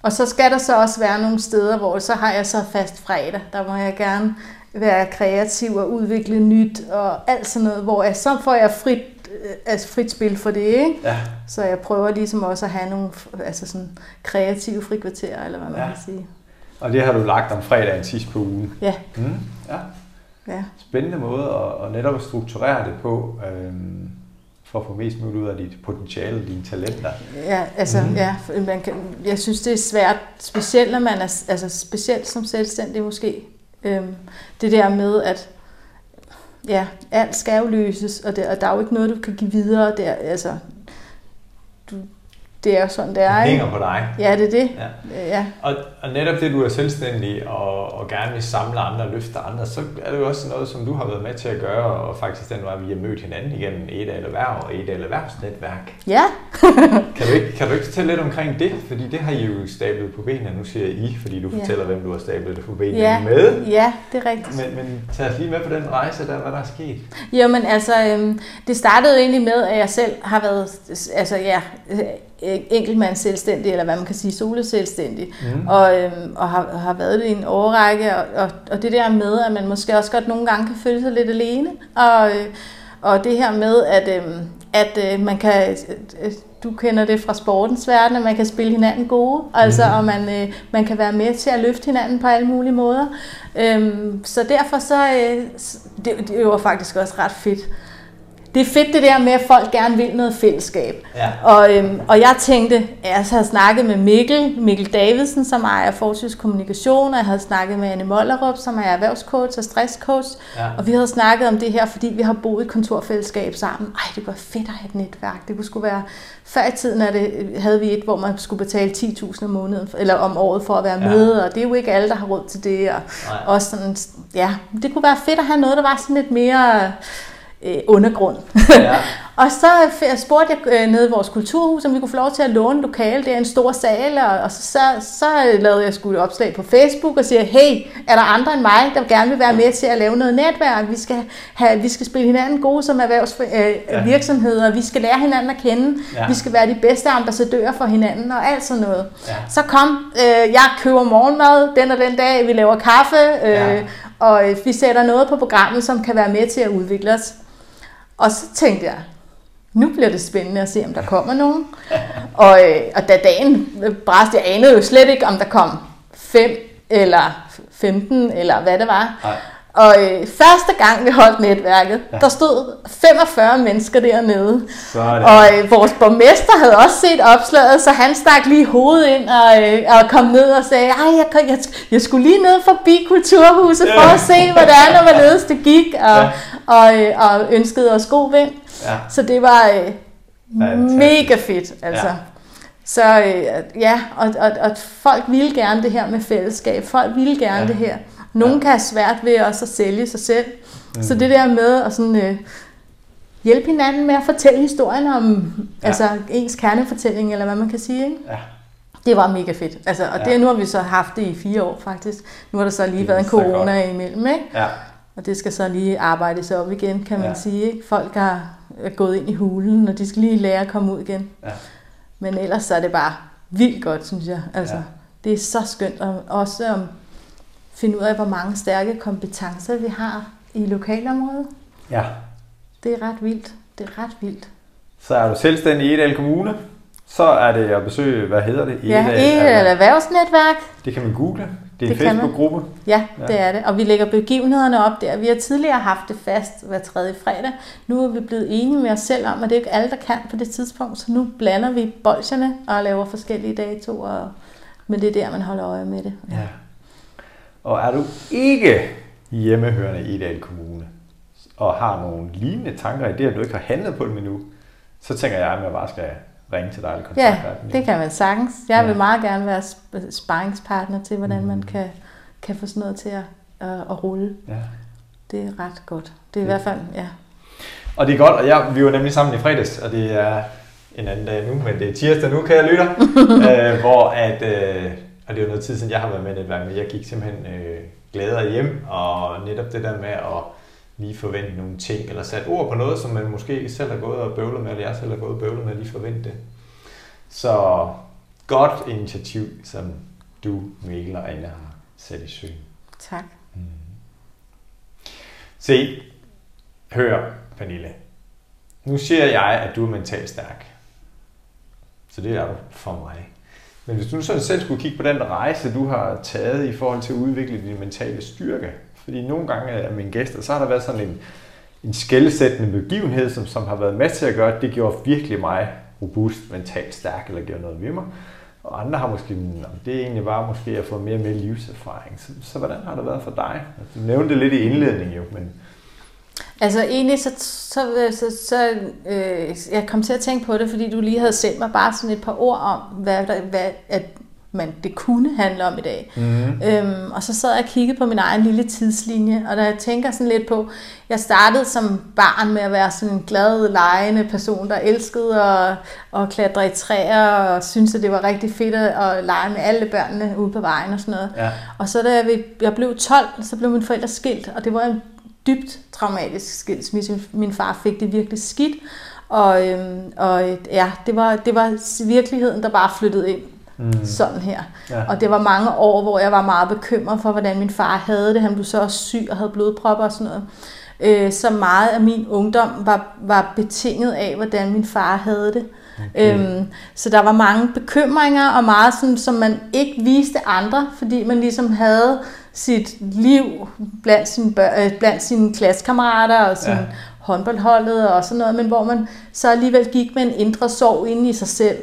Og så skal der så også være nogle steder, hvor så har jeg så fast fredag. Der må jeg gerne være kreativ og udvikle nyt og alt sådan noget, hvor jeg, så får jeg frit, øh, altså frit spil for det, ikke? Ja. Så jeg prøver ligesom også at have nogle altså sådan kreative frikvarterer, eller hvad man ja. kan sige. Og det har du lagt om fredagen sidst på ugen? Ja. Mm, ja. Spændende måde at, at netop strukturere det på, øhm, for at få mest muligt ud af dit potentiale, dine talenter. Ja, altså, mm. ja, man kan, jeg synes, det er svært, specielt når man er, altså specielt som selvstændig måske, øhm, det der med, at ja, alt skal jo løses, og, det, og der er jo ikke noget, du kan give videre. Der, altså, det er jo sådan, det er. Det hænger på dig. Ja, det er det. Ja. Ja. Og, og netop det, du er selvstændig og, og gerne vil samle andre og løfte andre, så er det jo også noget, som du har været med til at gøre, og faktisk den vej, vi har mødt hinanden igennem et eller erhverv og et eller erhvervsnetværk. ja. Kan du, ikke, kan du ikke fortælle lidt omkring det? Fordi det har I jo stablet på benene. Nu siger jeg I, fordi du Ja. fortæller, hvem du har stablet det på benene Ja. med. ja, det er rigtigt. Men, men tag os lige med på den rejse der, hvad der er sket. Jamen altså, øhm, det startede jo egentlig med, at jeg selv har været altså, ja, øh, enkeltmands selvstændig, eller hvad man kan sige, soloselvstændig, Mm. og, øhm, og har, har været det i en årrække, og, og, og det der med, at man måske også godt nogle gange kan føle sig lidt alene, og, øh, og det her med, at, øhm, at øh, man kan, øh, du kender det fra sportens verden, at man kan spille hinanden gode, altså, Mhm. og man, øh, man kan være med til at løfte hinanden på alle mulige måder. Øhm, så derfor så, øh, det, det var faktisk også ret fedt. Det er fedt det der med, at folk gerne vil noget fællesskab. Ja. Og, øhm, og jeg tænkte, at jeg havde snakket med Mikkel, Mikkel Davidsen, som ejer Forsyns Kommunikation, og jeg havde snakket med Anne Mollerup, som er erhvervscoach og stresscoach. Ja. Og vi havde snakket om det her, fordi vi har boet i kontorfællesskab sammen. Ej, det var fedt at have et netværk. Det kunne sgu være... Før i tiden er det, havde vi et, hvor man skulle betale 10.000 om måneden, eller om året for at være Ja. med, og det er jo ikke alle, der har råd til det. Og, Nej. også sådan, ja, det kunne være fedt at have noget, der var sådan lidt mere øh, undergrund. Ja. Og så spurgte jeg øh, nede i vores kulturhus, om vi kunne få lov til at låne lokale. Det er en stor sal, og, og så, så, så lavede jeg sgu et opslag på Facebook og siger, hey, er der andre end mig, der gerne vil være med til at lave noget netværk? Vi skal, have, vi skal spille hinanden gode som erhvervsvirksomheder, øh, vi skal lære hinanden at kende, Ja. vi skal være de bedste ambassadører for hinanden og alt sådan noget. Ja. Så kom, øh, jeg køber morgenmad den og den dag, vi laver kaffe, øh, Ja. og øh, vi sætter noget på programmet, som kan være med til at udvikle os. Og så tænkte jeg, nu bliver det spændende at se, om der kommer nogen. og, øh, og da dagen bræste, jeg anede jo slet ikke, om der kom 5 eller 15, eller hvad det var. Nej. Og øh, første gang vi holdt netværket, Ja. der stod 45 mennesker dernede. Sådan. Og øh, vores borgmester havde også set opslaget, så han stak lige hovedet ind og, øh, og kom ned og sagde, Ej, jeg, jeg, jeg skulle lige ned forbi Kulturhuset for at se, hvordan og hvorledes det gik, og, Ja. Og, og ønskede os god vind. Ja. Så det var øh, Fantastisk. mega fedt, altså. Ja. Så øh, ja, og, og, og folk ville gerne det her med fællesskab. Folk ville gerne Ja. det her. Nogle Ja. kan have svært ved også at sælge sig selv. Mm. Så det der med at sådan, øh, hjælpe hinanden med at fortælle historien om Ja. altså, ens kernefortælling, eller hvad man kan sige. Ikke? Ja. Det var mega fedt. Altså, og Ja. det, nu har vi så haft det i fire år faktisk. Nu har der så Det lige er været en corona imellem, ikke? Ja. Og det skal så lige arbejdes op igen, kan man Ja. sige. Ikke? Folk har er gået ind i hulen, og de skal lige lære at komme ud igen. Ja. Men ellers så er det bare vildt godt, synes jeg. Altså, Ja. ja. Det er så skønt at også um, finde ud af, hvor mange stærke kompetencer vi har i lokalområdet. ja. Det er ret vildt. Det er ret vildt. Så er du selvstændig i Edal Kommune. Så er det at besøge, hvad hedder det? Ja, Edal- ikke et erhvervsnetværk. Det kan man google. Det er en. Facebook-gruppe. Ja, Ja. ja, det er det. Og vi lægger begivenhederne op der. Vi har tidligere haft det fast hver tredje fredag. Nu er vi blevet enige med os selv om, at det er ikke alle, der kan på det tidspunkt. Så nu blander vi bolsjerne og laver forskellige datoer. Men det er der, man holder øje med det. Ja. Og er du ikke hjemmehørende i Edal Kommune, og har nogle lignende tanker i det, at du ikke har handlet på dem endnu, så tænker jeg, at jeg bare skal ringe til dig eller Ja, kontakte dig. det kan man sagtens. Jeg Ja. vil meget gerne være sp- sparringspartner til, hvordan man Mm. kan, kan få sådan noget til at, at, at rulle. Ja. Det er ret godt. Det er i Ja. hvert fald, ja. Og det er godt, og jeg, vi var nemlig sammen i fredags, og det er en anden dag nu, men det er tirsdag nu, kan jeg lytte, øh, hvor at, øh, og det er jo noget tid siden, jeg har været med i netværk, men jeg gik simpelthen øh, gladere hjem, og netop det der med at lige forvente nogle ting, eller sætte ord på noget, som man måske ikke selv har gået og bøvlet med, eller jeg selv har gået og bøvlet med, lige forvente det. Så godt initiativ, som du, Mikkel og Anna har sat i søen. Tak. Se, hør, Pernille. Nu siger jeg, at du er mentalt stærk. Så det er du for mig. Men hvis du sådan selv skulle kigge på den rejse, du har taget i forhold til at udvikle din mentale styrke. Fordi nogle gange øh, af mine gæster, så har der været sådan en, en skældsættende begivenhed, som, som har været med til at gøre, at det gjorde virkelig mig robust, mentalt stærk, eller gjorde noget ved mig. Og andre har måske, det er egentlig bare måske at få mere og mere livserfaring. Så, så hvordan har det været for dig? Altså, du nævnte det lidt i indledningen jo, men Altså egentlig så, så, så, så øh, jeg kom til at tænke på det, fordi du lige havde sendt mig bare sådan et par ord om, hvad, der, hvad at man, det kunne handle om i dag. Mm. Øhm, og så sad jeg og kiggede på min egen lille tidslinje, og da jeg tænker sådan lidt på, jeg startede som barn med at være sådan en glad, legende person, der elskede at, at klatre i træer, og syntes, at det var rigtig fedt at lege med alle børnene ude på vejen og sådan noget. Ja. Og så da jeg, jeg blev 12, så blev mine forældre skilt, og det var en dybt traumatisk skilsmisse. Min far fik det virkelig skidt, og, øhm, og ja, det var, det var virkeligheden, der bare flyttede ind mm. sådan her. Ja. Og det var mange år, hvor jeg var meget bekymret for, hvordan min far havde det. Han blev så også syg og havde blodpropper og sådan noget. Øh, så meget af min ungdom var, var betinget af, hvordan min far havde det. Okay. Øhm, så der var mange bekymringer, og meget, sådan, som man ikke viste andre, fordi man ligesom havde sit liv blandt sine, bør, øh, blandt sine klassekammerater og sin ja. håndboldholdet og sådan noget, men hvor man så alligevel gik med en indre sorg inde i sig selv.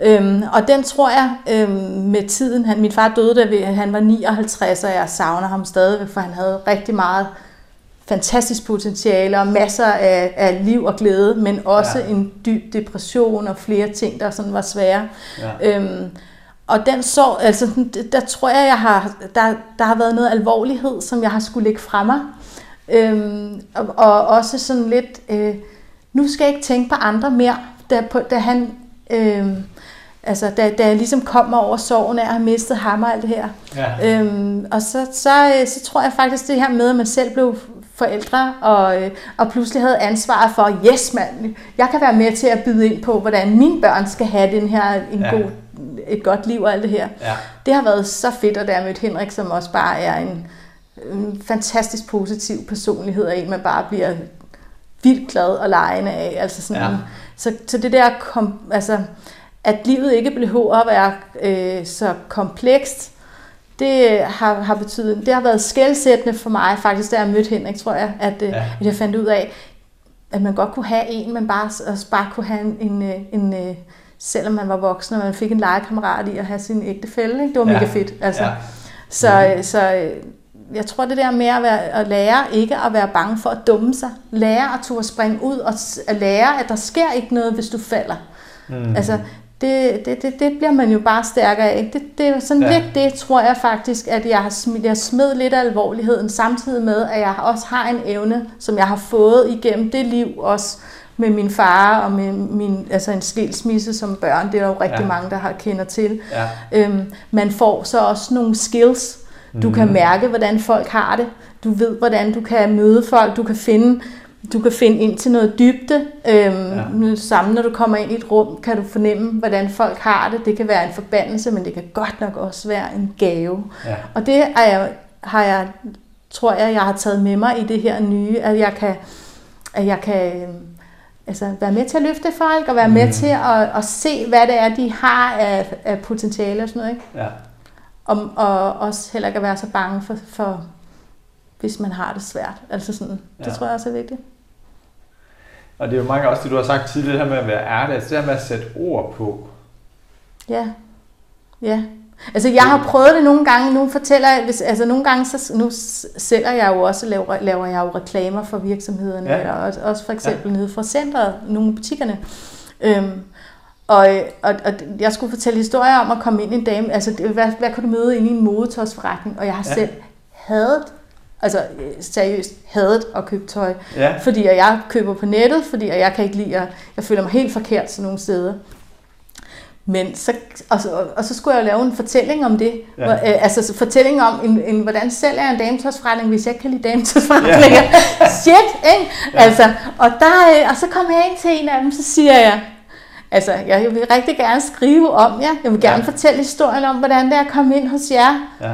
Øhm, og den tror jeg øhm, med tiden, han, min far døde, da han var 59, og jeg savner ham stadigvæk, for han havde rigtig meget fantastisk potentiale og masser af, af liv og glæde, men også ja. en dyb depression og flere ting, der sådan var svære. Ja. Øhm, og den så, altså, der tror jeg, jeg har, der, der har været noget alvorlighed, som jeg har skulle lægge fra mig. Øhm, og, og også sådan lidt, øh, nu skal jeg ikke tænke på andre mere, da, på, da han, øh, altså da, da jeg ligesom kommer over sorgen af at have mistet ham og alt det her. Ja. Øhm, og så, så, øh, så tror jeg faktisk det her med, at man selv blev forældre, og, øh, og pludselig havde ansvaret for, yes mand, jeg kan være med til at byde ind på, hvordan mine børn skal have den her, en ja. god, et godt liv og alt det her. Ja. Det har været så fedt, at der mødt Henrik, som også bare er en, en fantastisk positiv personlighed, og en man bare bliver vildt glad og lejende af. Altså sådan, ja. så, så det der, kom, altså, at livet ikke behøver at være øh, så komplekst, det har, har betydet, det har været skældsættende for mig faktisk, da jeg mødte Henrik, tror jeg, at, øh, ja. at jeg fandt ud af, at man godt kunne have en, man bare, også bare kunne have en, en, øh, en, en øh, selvom man var voksen, og man fik en legekammerat i at have sin ægtefælle. Ikke? Det var ja. mega fedt. Altså. Ja. Så, mm. så jeg tror det der med at, være, at lære ikke at være bange for at dumme sig. Lære at turde springe ud og at lære, at der sker ikke noget, hvis du falder. Mm. Altså, det, det, det, det bliver man jo bare stærkere af. Det, det er sådan ja. lidt det, tror jeg faktisk, at jeg har smidt, jeg smed lidt af alvorligheden, samtidig med, at jeg også har en evne, som jeg har fået igennem det liv også med min far og med min, altså en skilsmisse som børn. Det er der jo rigtig ja. mange, der har kender til. Ja. Øhm, man får så også nogle skills. Du mm. kan mærke, hvordan folk har det. Du ved, hvordan du kan møde folk. Du kan finde du kan finde ind til noget dybde. Øhm, ja. Sammen når du kommer ind i et rum, kan du fornemme, hvordan folk har det. Det kan være en forbandelse, men det kan godt nok også være en gave. Ja. Og det er jeg, har jeg, tror jeg, jeg har taget med mig i det her nye, at jeg kan, at jeg kan øhm, altså, være med til at løfte folk, og være mm. med til at, at se, hvad det er, de har af, af potentiale og sådan noget. Ikke? Ja. Og, og også heller ikke at være så bange for, for hvis man har det svært. Altså sådan, det ja. tror jeg også er vigtigt. Og det er jo mange også det, du har sagt tidligere, det her med at være ærlig, altså det her med at sætte ord på. Ja, ja. Altså jeg har prøvet det nogle gange, nu fortæller jeg, hvis, altså nogle gange, så, nu sælger jeg jo også, laver, laver jeg jo reklamer for virksomhederne, ja. eller også, også for eksempel ja. nede fra centret, nogle af butikkerne. Øhm, og, og, og jeg skulle fortælle historier om at komme ind i en dame, altså hvad, hvad kan du møde ind i en modetøjsforretning, og jeg har ja. selv hadet altså seriøst hadet at købe tøj. Ja. Fordi jeg køber på nettet, fordi jeg kan ikke lide at, jeg føler mig helt forkert sådan nogle steder. Men så, og, så, og så skulle jeg lave en fortælling om det. Ja. Hvor, øh, altså fortælling om, en, en, hvordan selv er en dametøjsforretning, hvis jeg ikke kan lide dametøjsforretninger. Ja. Shit, ikke? Ja. Altså, og, der, øh, og så kom jeg ind til en af dem, så siger jeg, altså, jeg vil rigtig gerne skrive om jer. Jeg vil gerne ja. fortælle historien om, hvordan det er at komme ind hos jer. Ja.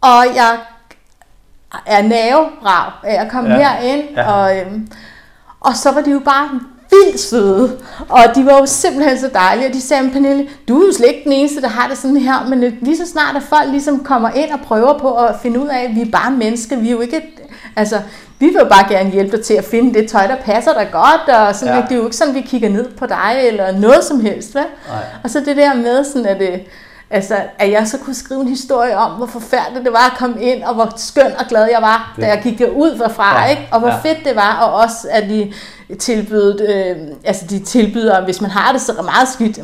Og jeg er nervebrav af at komme ja. herind. Ja. Og, øhm, og så var de jo bare vildt søde. Og de var jo simpelthen så dejlige. Og de sagde, Pernille, du er jo slet ikke den eneste, der har det sådan her. Men lige så snart, at folk ligesom kommer ind og prøver på at finde ud af, at vi er bare mennesker. Vi er jo ikke... Altså, vi vil jo bare gerne hjælpe dig til at finde det tøj, der passer dig godt. Og sådan, ja. det er jo ikke sådan, vi kigger ned på dig eller noget som helst. Hvad? Og så det der med sådan, at... Det, Altså, at jeg så kunne skrive en historie om, hvor forfærdeligt det var at komme ind, og hvor skøn og glad jeg var, det. da jeg gik derud derfra, ja. ikke? og hvor ja. fedt det var, og også at de tilbød, øh, altså de tilbyder, hvis man har det så meget skidt,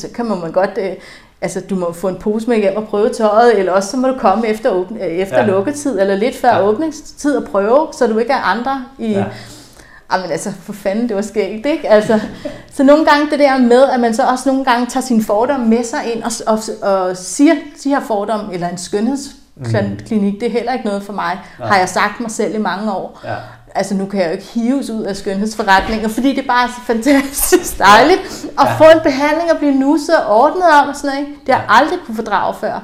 så kan man godt, øh, altså du må få en pose med hjem og prøve tøjet, eller også så må du komme efter, åbne, efter ja. lukketid, eller lidt før ja. åbningstid og prøve, så du ikke er andre i... Ja Jamen altså, for fanden, det var skægt, ikke? Altså, så nogle gange det der med, at man så også nogle gange tager sine fordomme med sig ind og, og, og siger, de her fordomme, eller en skønhedsklinik, mm. det er heller ikke noget for mig, ja. har jeg sagt mig selv i mange år. Ja. Altså nu kan jeg jo ikke hives ud af skønhedsforretninger, fordi det bare er så fantastisk dejligt at ja. få en behandling og blive nusset og ordnet om og sådan noget. Ikke? Det har jeg aldrig kunne fordrage før.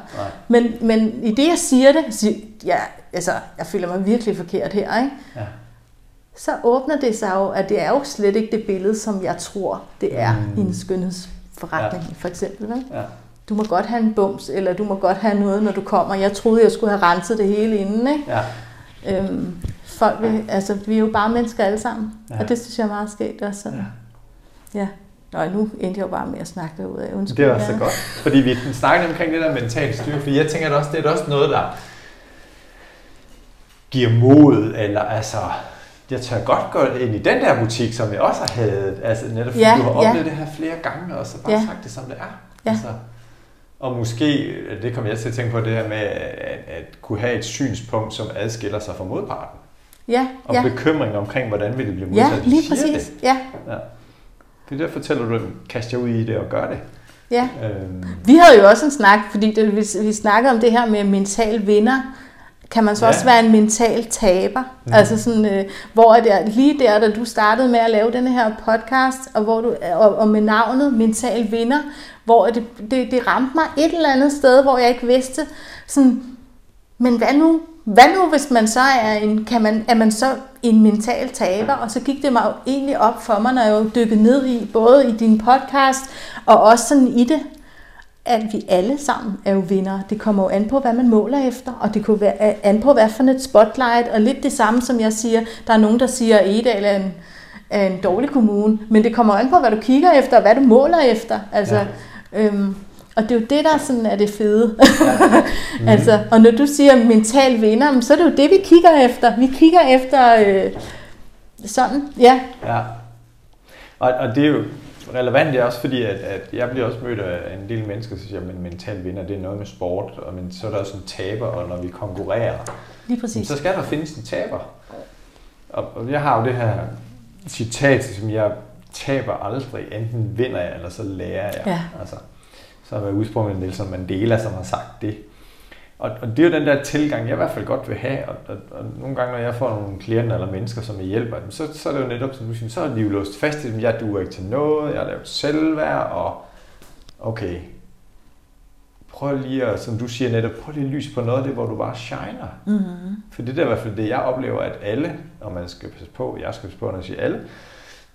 Men, men i det jeg siger det, siger, ja, altså, jeg føler mig virkelig forkert her, ikke? Ja så åbner det sig jo, at det er jo slet ikke det billede, som jeg tror, det er mm. i en skønhedsforretning, ja. for eksempel. Vel? Ja. Du må godt have en bums, eller du må godt have noget, når du kommer. Jeg troede, jeg skulle have renset det hele inden. Ikke? Ja. Øhm, folk vil, altså, vi er jo bare mennesker alle sammen, ja. og det synes jeg er meget skægt også. Ja. ja. Nå, nu endte jeg jo bare med at snakke ud af. Undskyld, det var så godt, fordi vi snakker omkring det der mentale styre, for jeg tænker at også, det er også noget, der giver mod, eller altså, jeg tør godt gå ind i den der butik, som jeg også har havde, altså netop fordi ja, du har oplevet ja. det her flere gange, og så bare ja. sagt det, som det er. Ja. Altså, og måske, det kommer jeg til at tænke på, det her med at, at kunne have et synspunkt, som adskiller sig fra modparten. Ja, og ja. bekymring omkring, hvordan vil det blive modtaget. Ja, lige præcis. Det. Ja. ja. Det der fortæller du, kast jer ud i det og gør det. Ja. Øhm. Vi havde jo også en snak, fordi det, vi, vi snakkede om det her med mental vinder, kan man så ja. også være en mental taber. Mm. Altså sådan, øh, hvor er det lige der, da du startede med at lave den her podcast, og, hvor du, og, og med navnet Mental Vinder, hvor det, det, det ramte mig et eller andet sted, hvor jeg ikke vidste, sådan, men hvad nu? Hvad nu, hvis man så er en, kan man, er man så en mental taber? Og så gik det mig jo egentlig op for mig, når jeg jo dykkede ned i, både i din podcast, og også sådan i det, at vi alle sammen er jo vinder. Det kommer jo an på, hvad man måler efter, og det kunne være an på, hvad for et spotlight, og lidt det samme, som jeg siger. Der er nogen, der siger, at Edal er en, er en dårlig kommune, men det kommer an på, hvad du kigger efter, og hvad du måler efter. Altså, ja. øhm, og det er jo det, der sådan er det fede. Ja. Mm. altså, og når du siger mental vinder, så er det jo det, vi kigger efter. Vi kigger efter øh, sådan, ja. Ja, og, og det er jo relevant er også fordi, at, at jeg bliver også mødt af en del mennesker, der siger, at mental vinder, det er noget med sport, og men, så er der også en taber, og når vi konkurrerer, Lige præcis. så skal der findes en taber. Og, og jeg har jo det her citat, som jeg taber aldrig, enten vinder jeg, eller så lærer jeg. Ja. Altså, så har jeg udsprunget Nelson Mandela, som har sagt det. Og, og det er jo den der tilgang, jeg i hvert fald godt vil have, og, og, og nogle gange, når jeg får nogle klienter eller mennesker, som jeg hjælper dem, så, så er det jo netop, som du siger, så er de jo låst fast i dem, jeg duer ikke til noget, jeg har lavet selvværd, og okay, prøv lige at, som du siger netop, prøv lige at lyse på noget af det, hvor du bare shiner. Mm-hmm. For det er i hvert fald det, jeg oplever, at alle, og man skal passe på, jeg skal passe på, når jeg siger alle,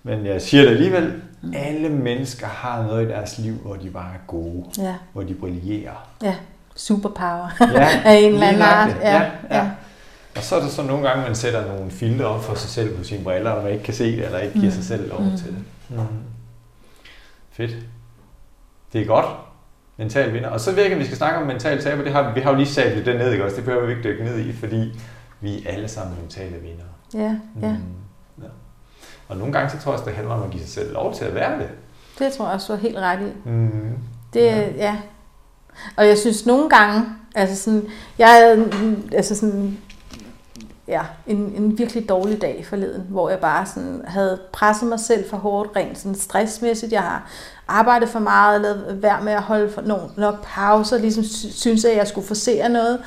men jeg siger det alligevel, mm. alle mennesker har noget i deres liv, hvor de bare er gode, ja. hvor de brillerer. Ja superpower ja, af en eller anden art. Ja, ja, ja. Og så er det så nogle gange, man sætter nogle filtre op for sig selv på sine briller, og man ikke kan se det, eller ikke giver mm. sig selv lov mm. til det. Mm. Fedt. Det er godt. Mental vinder. Og så virker vi skal snakke om mental taber. Det har, vi har jo lige sablet det ned, ikke også? Det behøver vi ikke dykke ned i, fordi vi er alle sammen mentale vinder. Ja, ja. Mm. ja. Og nogle gange, så tror jeg også, det handler om at give sig selv lov til at være det. Det tror jeg også, du er helt ret i. Mm. Det, ja. ja, og jeg synes nogle gange, altså sådan, jeg havde altså sådan, ja, en, en virkelig dårlig dag forleden, hvor jeg bare sådan havde presset mig selv for hårdt, rent sådan stressmæssigt. Jeg har arbejdet for meget, lavet værd med at holde for nogle, nok pauser, ligesom synes at jeg skulle forsere noget.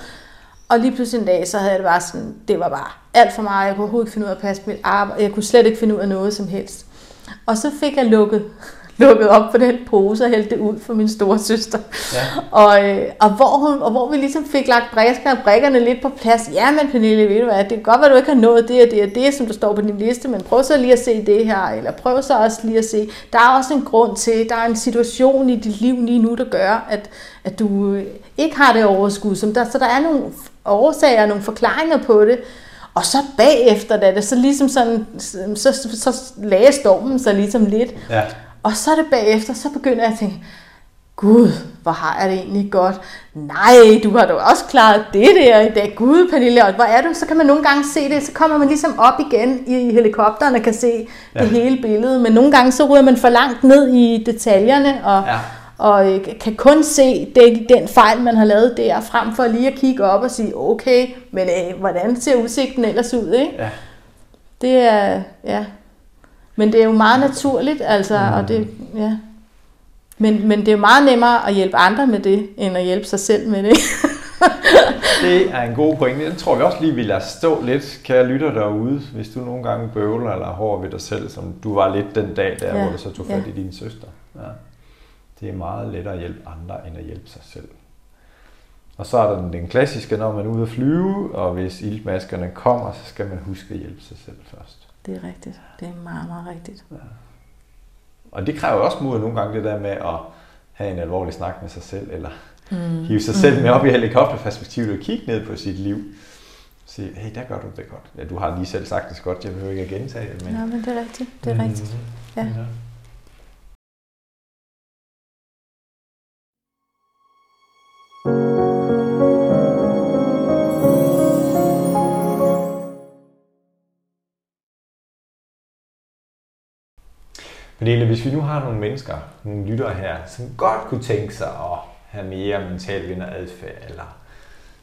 Og lige pludselig en dag, så havde jeg det bare sådan, det var bare alt for meget. Jeg kunne overhovedet ikke finde ud af at passe mit arbejde. Jeg kunne slet ikke finde ud af noget som helst. Og så fik jeg lukket lukket op på den pose og hældte det ud for min store søster. Ja. Og, øh, og, hvor hun, og hvor vi ligesom fik lagt brækkerne, brækkerne lidt på plads. Ja, men Pernille, ved du hvad, det kan godt være, du ikke har nået det og det og det, som der står på din liste, men prøv så lige at se det her, eller prøv så også lige at se. Der er også en grund til, der er en situation i dit liv lige nu, der gør, at, at du øh, ikke har det overskud. Som der, så der er nogle årsager, nogle forklaringer på det. Og så bagefter, da det så ligesom sådan, så, så, så lagde stormen sig ligesom lidt. Ja. Og så er det bagefter, så begynder jeg at tænke, Gud, hvor har jeg det egentlig godt. Nej, du har da også klaret det der i dag. Gud, Pernille, og hvor er du? Så kan man nogle gange se det, så kommer man ligesom op igen i helikopteren og kan se ja. det hele billede. Men nogle gange så ryger man for langt ned i detaljerne, og, ja. og øh, kan kun se det, den fejl, man har lavet der, frem for lige at kigge op og sige, okay, men øh, hvordan ser udsigten ellers ud, ikke? Ja. Det er, ja. Men det er jo meget naturligt, altså, mm. og det, ja. Men, men det er meget nemmere at hjælpe andre med det, end at hjælpe sig selv med det. det er en god pointe. Den tror vi også lige, vi lader stå lidt. Kan jeg lytte derude, hvis du nogle gange bøvler eller er hård ved dig selv, som du var lidt den dag der, ja. hvor du så tog fat ja. i din søster. Ja. Det er meget lettere at hjælpe andre, end at hjælpe sig selv. Og så er der den, den klassiske, når man er ude at flyve, og hvis iltmaskerne kommer, så skal man huske at hjælpe sig selv først. Det er rigtigt. Det er meget, meget rigtigt. Ja. Og det kræver også mod nogle gange det der med at have en alvorlig snak med sig selv, eller mm. hive sig selv med op i helikopterperspektivet og kigge ned på sit liv. Sige, hey, der gør du det godt. Ja, du har lige selv sagt det godt, jeg behøver ikke at gentage det. Men... Ja, men det er rigtigt. Det er mm. rigtigt. Ja. ja. Pernille, hvis vi nu har nogle mennesker, nogle lyttere her, som godt kunne tænke sig at have mere mental adfærd, eller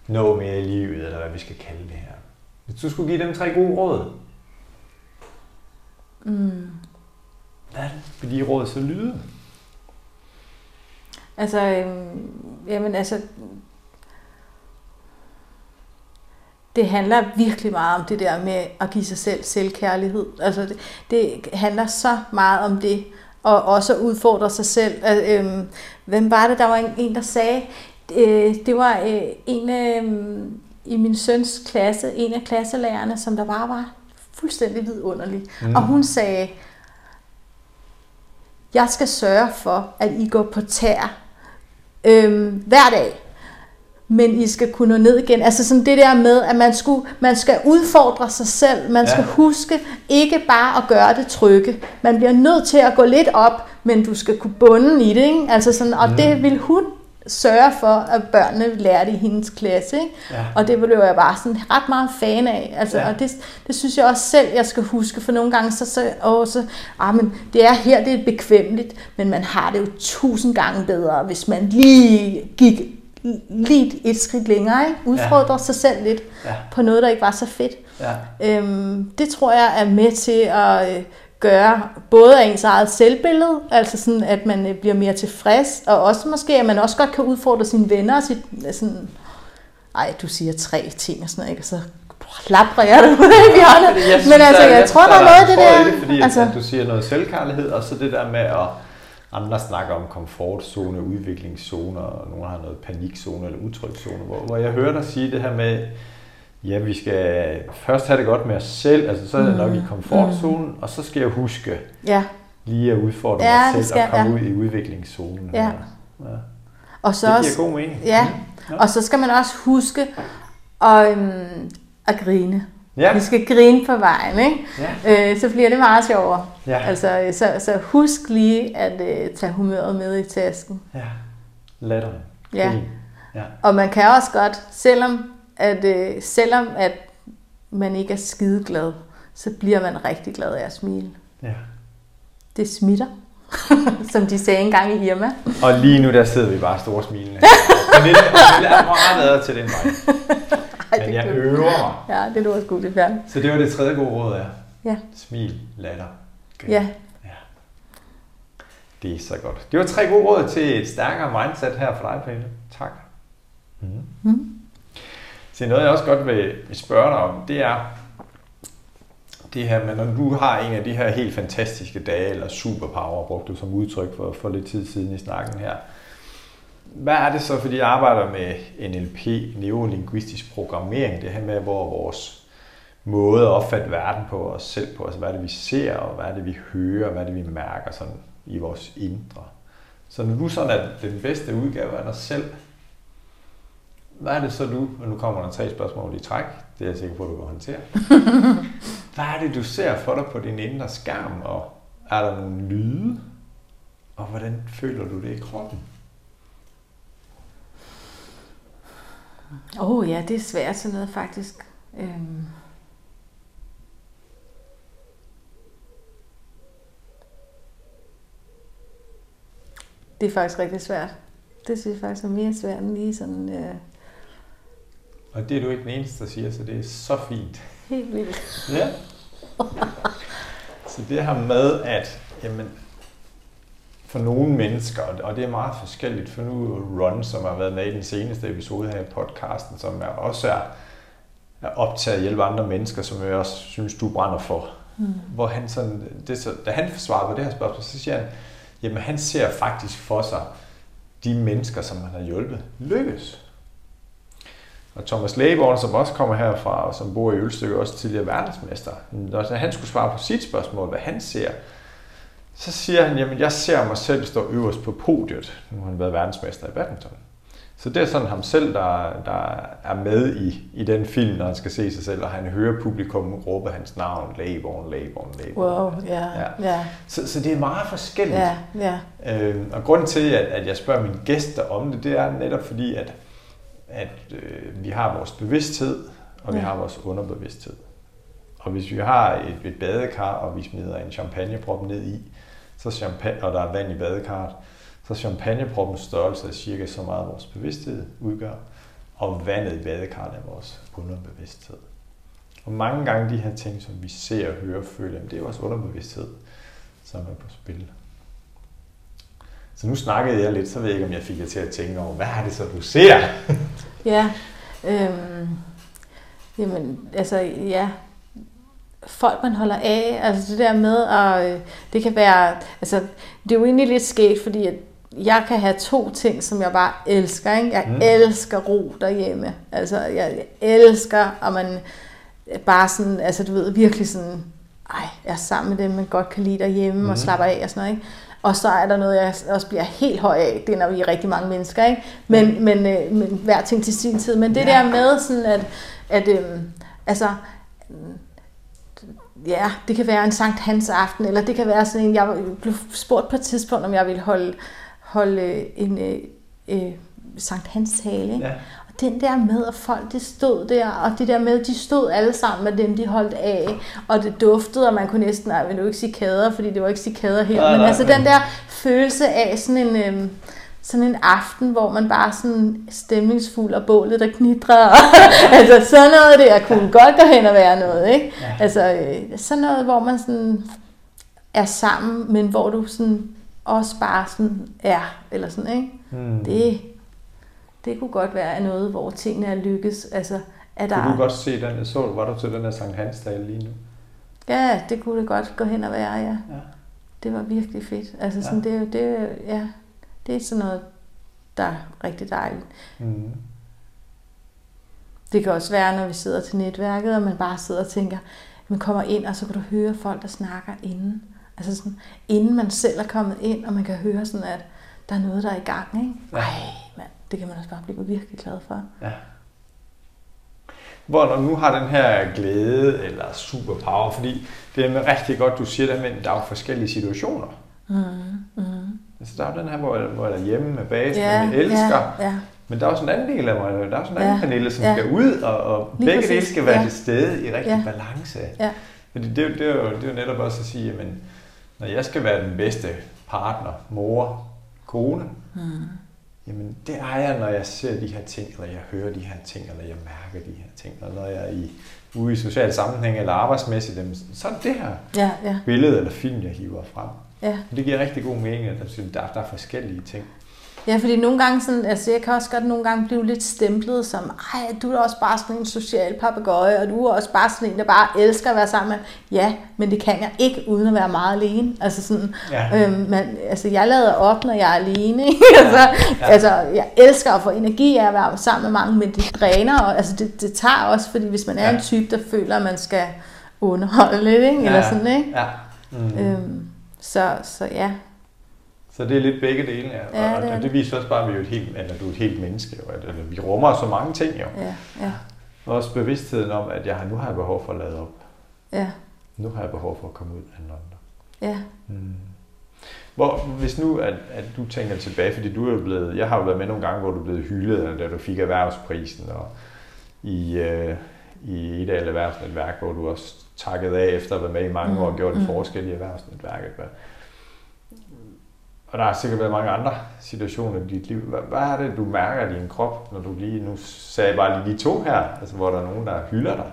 nå mere i livet, eller hvad vi skal kalde det her. Hvis du skulle give dem tre gode råd, mm. hvad vil de råd så lyde? Altså, øhm, jamen altså, det handler virkelig meget om det der med at give sig selv selvkærlighed. Altså det, det handler så meget om det, og også at udfordre sig selv. Altså, øhm, hvem var det? Der var en, en der sagde, øh, det var øh, en øh, i min søns klasse, en af klasselærerne, som der bare var fuldstændig vidunderlig. Mm. Og hun sagde, jeg skal sørge for, at I går på tær øh, hver dag men I skal kunne nå ned igen. Altså sådan det der med, at man, skulle, man skal udfordre sig selv. Man ja. skal huske ikke bare at gøre det trygge. Man bliver nødt til at gå lidt op, men du skal kunne bunde i det. Ikke? Altså sådan, og mm. det vil hun sørge for, at børnene lærer det i hendes klasse. Ikke? Ja. Og det blev jeg bare sådan ret meget fan af. Altså, ja. Og det, det synes jeg også selv, jeg skal huske, for nogle gange så, så, åh, så ah, men det er her, det er bekvemmeligt, men man har det jo tusind gange bedre, hvis man lige gik lige et skridt længere, ikke? udfordre ja. sig selv lidt ja. på noget, der ikke var så fedt. Ja. Øhm, det tror jeg er med til at øh, gøre både af ens eget selvbillede, altså sådan, at man øh, bliver mere tilfreds, og også måske, at man også godt kan udfordre sine venner og sit, sådan, ej, du siger tre ting og sådan noget, ikke? og så klapper jeg det i hjørnet. Men altså, jeg, jeg tror, der er noget af det der. Det, fordi altså, at du siger noget selvkærlighed, og så det der med at andre snakker om komfortzone, udviklingszone, og nogle har noget panikzone eller utryggzone, hvor, hvor jeg hører dig sige det her med, ja, vi skal først have det godt med os selv, altså så er det nok i mm. komfortzonen, mm. og så skal jeg huske ja. lige at udfordre ja, mig selv skal, og komme ja. ud i udviklingszonen. Ja. ja. Og så det giver god mening. Ja. ja, og så skal man også huske at, um, at grine. Ja. Vi skal grine på vejen, ikke? Ja. Øh, så bliver det meget sjovere. Ja. Altså, så, så husk lige at uh, tage humøret med i tasken. Ja, latter. Ja. ja. Og man kan også godt, selvom at, uh, selvom at man ikke er skide glad, så bliver man rigtig glad af at smile. Ja. Det smitter, som de sagde engang i Irma. Og lige nu der sidder vi bare store smilende. Men det er meget til den vej. Men jeg øver mig. Ja, det lyder sgu det færdigt. Så det var det tredje gode råd, ja. Ja. Smil, latter. Okay. Ja. ja. Det er så godt. Det var tre gode råd til et stærkere mindset her for dig, Pelle. Tak. Mm. Mm. Så noget, jeg også godt vil spørge dig om, det er, det her med, når du har en af de her helt fantastiske dage, eller superpower, brugte du som udtryk for, for lidt tid siden i snakken her, hvad er det så, fordi jeg arbejder med NLP, neurolinguistisk programmering, det her med, hvor vores måde at opfatte verden på os selv på, altså hvad er det, vi ser, og hvad er det, vi hører, hvad er det, vi mærker sådan i vores indre. Så når du sådan er den bedste udgave af dig selv, hvad er det så du, og nu kommer der tre spørgsmål i træk, det er jeg sikker på, at du kan håndtere. hvad er det, du ser for dig på din indre skærm, og er der nogle lyde, og hvordan føler du det i kroppen? Åh oh, ja, det er svært sådan noget faktisk. Øhm. Det er faktisk rigtig svært. Det synes jeg faktisk er mere svært end lige sådan... Øh... Og det er du ikke den eneste, der siger, så det er så fint. Helt vildt. Ja. så det her med, at jamen, for nogle mennesker, og det er meget forskelligt, for nu Ron, som har været med i den seneste episode her i podcasten, som er også er, er optaget at hjælpe andre mennesker, som jeg også synes, du brænder for. Mm. Hvor han sådan, det, så, da han svarer på det her spørgsmål, så siger han, jamen han ser faktisk for sig, de mennesker, som han har hjulpet, lykkes. Og Thomas Lægeborn, som også kommer herfra, og som bor i Ølstykke, også tidligere verdensmester, når han skulle svare på sit spørgsmål, hvad han ser, så siger han, jamen jeg ser mig selv stå øverst på podiet. Nu har han været verdensmester i badminton. Så det er sådan ham selv, der, der er med i, i den film, når han skal se sig selv, og han hører publikum råbe hans navn, Lægeborn, Lægeborn, Lægeborn. Wow, ja, ja. ja. Så, så det er meget forskelligt. Ja, ja. Øh, og grunden til, at, at jeg spørger mine gæster om det, det er netop fordi, at, at øh, vi har vores bevidsthed, og vi har vores underbevidsthed. Og hvis vi har et, et badekar, og vi smider en champagneprop ned i, så champagne, og der er vand i badekarret, så champagneproppens størrelse er cirka så meget vores bevidsthed udgør, og vandet i badekarret er vores underbevidsthed. Og mange gange de her ting, som vi ser, hører, føler, det er vores underbevidsthed, som er på spil. Så nu snakkede jeg lidt, så ved jeg ikke, om jeg fik jer til at tænke over, hvad er det så, du ser? ja, øhm, jamen, altså, ja, folk, man holder af. Altså det der med, og øh, det kan være, altså det er jo egentlig lidt sket, fordi at jeg kan have to ting, som jeg bare elsker. Ikke? Jeg mm. elsker ro derhjemme. Altså jeg, jeg elsker, og man bare sådan, altså du ved, virkelig sådan, ej, jeg er sammen med dem, man godt kan lide derhjemme mm. og slapper af og sådan noget. Ikke? Og så er der noget, jeg også bliver helt høj af, det er, når vi er rigtig mange mennesker, ikke? Men, mm. men, øh, men hver ting til sin tid. Men det ja. der med sådan, at, at øh, altså, ja, det kan være en Sankt Hans aften, eller det kan være sådan en, jeg blev spurgt på et tidspunkt, om jeg ville holde, holde en øh, øh, Sankt Hans tale. Ja. Og den der med, at folk det stod der, og det der med, de stod alle sammen med dem, de holdt af, og det duftede, og man kunne næsten, nej, vil du ikke sige kader, fordi det var ikke sige kader helt, men altså den der følelse af sådan en... Øh, sådan en aften, hvor man bare sådan stemningsfuld og bålet, der knitrer. altså sådan noget der kunne ja. godt gå hen og være noget, ikke? Ja. Altså øh, sådan noget, hvor man sådan er sammen, men hvor du sådan også bare sådan er, eller sådan, ikke? Hmm. Det, det kunne godt være noget, hvor tingene er lykkes. Altså, er der... Kunne du godt se den, så var du til den her Sankt Hans lige nu? Ja, det kunne det godt gå hen og være, ja. ja. Det var virkelig fedt. Altså sådan, ja. det, det, ja, det er sådan noget, der er rigtig dejligt. Mm. Det kan også være, når vi sidder til netværket, og man bare sidder og tænker, man kommer ind, og så kan du høre folk, der snakker inden. Altså sådan, inden man selv er kommet ind, og man kan høre sådan, at der er noget, der er i gang. Ikke? Ja. Ej, mand, det kan man også bare blive virkelig glad for. Ja. Hvor når nu har den her glæde eller superpower, fordi det er rigtig godt, du siger det, men der er jo forskellige situationer. Mm, mm. Altså, der er jo den her, hvor jeg, hvor jeg er hjemme med basen, ja, og jeg elsker. Ja, ja. Men der er også en anden del af mig, der er også en anden ja, panel, som ja. skal ud, og, og begge dele skal være ja. til stede i rigtig ja. balance. Ja. Fordi det, det, er jo, det er jo netop også at sige, at når jeg skal være den bedste partner, mor, kone, mm. jamen det er jeg, når jeg ser de her ting, eller jeg hører de her ting, eller jeg mærker de her ting, og når jeg er i, ude i sociale sammenhæng eller arbejdsmæssigt, så er det det her ja, ja. billede eller film, jeg hiver frem. Ja. Det giver rigtig god mening, at der, der er forskellige ting. Ja, fordi nogle gange, sådan, altså jeg kan også godt nogle gange blive lidt stemplet som, ej, du er også bare sådan en social papegøje, og du er også bare sådan en, der bare elsker at være sammen med. Ja, men det kan jeg ikke, uden at være meget alene. Altså sådan, ja. øhm, man, altså jeg lader op, når jeg er alene. altså, ja. Ja. altså, jeg elsker at få energi af at være sammen med mange, men det dræner, og altså det, det tager også, fordi hvis man er ja. en type, der føler, at man skal underholde lidt, ikke? eller sådan, ikke? Ja. Mm. Øhm, så, så ja. Så det er lidt begge dele, ja. ja og, det, og det viser også bare, at vi er et helt, eller du er et helt menneske, jo, at, eller, vi rummer så mange ting jo. Ja, ja. Og også bevidstheden om, at jeg har, nu har jeg behov for at lade op. Ja. Nu har jeg behov for at komme ud af andre. Ja. Mm. Hvor, hvis nu, at, at du tænker tilbage, fordi du er blevet, jeg har jo været med nogle gange, hvor du er blevet hyldet, da du fik erhvervsprisen, og i, øh, i et af erhvervsnetværk, hvor du også takket af efter at være med i mange år og gjort en forskel i erhvervsnetværket. Og der har sikkert været mange andre situationer i dit liv. Hvad, hvad er det, du mærker i din krop, når du lige, nu sagde jeg bare lige de to her, altså hvor der er nogen, der hylder dig.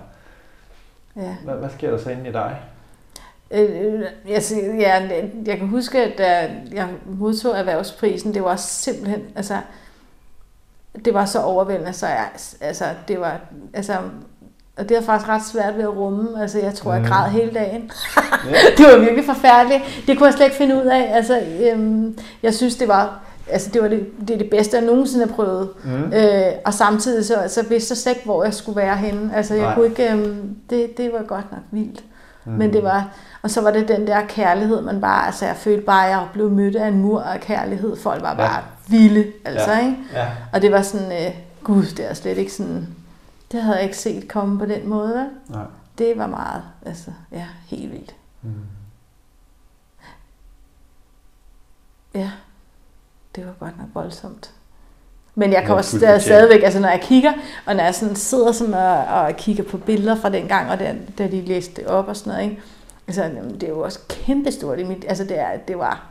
Ja. Hvad, hvad sker der så inde i dig? Øh, jeg, ja, jeg kan huske, at da jeg modtog erhvervsprisen, det var simpelthen, altså, det var så overvældende, så jeg, altså, det var, altså, og det er faktisk ret svært ved at rumme. Altså, jeg tror, jeg mm. græd hele dagen. det var virkelig forfærdeligt. Det kunne jeg slet ikke finde ud af. Altså, øhm, jeg synes, det var, altså, det, var det, det, er det bedste, jeg nogensinde har prøvet. Mm. Øh, og samtidig så, så vidste jeg slet ikke, hvor jeg skulle være henne. Altså, jeg Nej. kunne ikke, øhm, det, det var godt nok vildt. Mm. Men det var, og så var det den der kærlighed, man bare, altså jeg følte bare, at jeg blev mødt af en mur af kærlighed. Folk var bare ja. vilde, altså, ja. ikke? Ja. Og det var sådan, øh, gud, det er slet ikke sådan, det havde jeg ikke set komme på den måde. Nej. Det var meget, altså, ja, helt vildt. Mm. Ja, det var godt nok voldsomt. Men jeg kan også der, stadigvæk, altså når jeg kigger, og når jeg sådan sidder sådan og, og kigger på billeder fra den gang, og der, da de læste det op og sådan noget, ikke? Altså, det er jo også kæmpestort i mit, altså det, er, det var,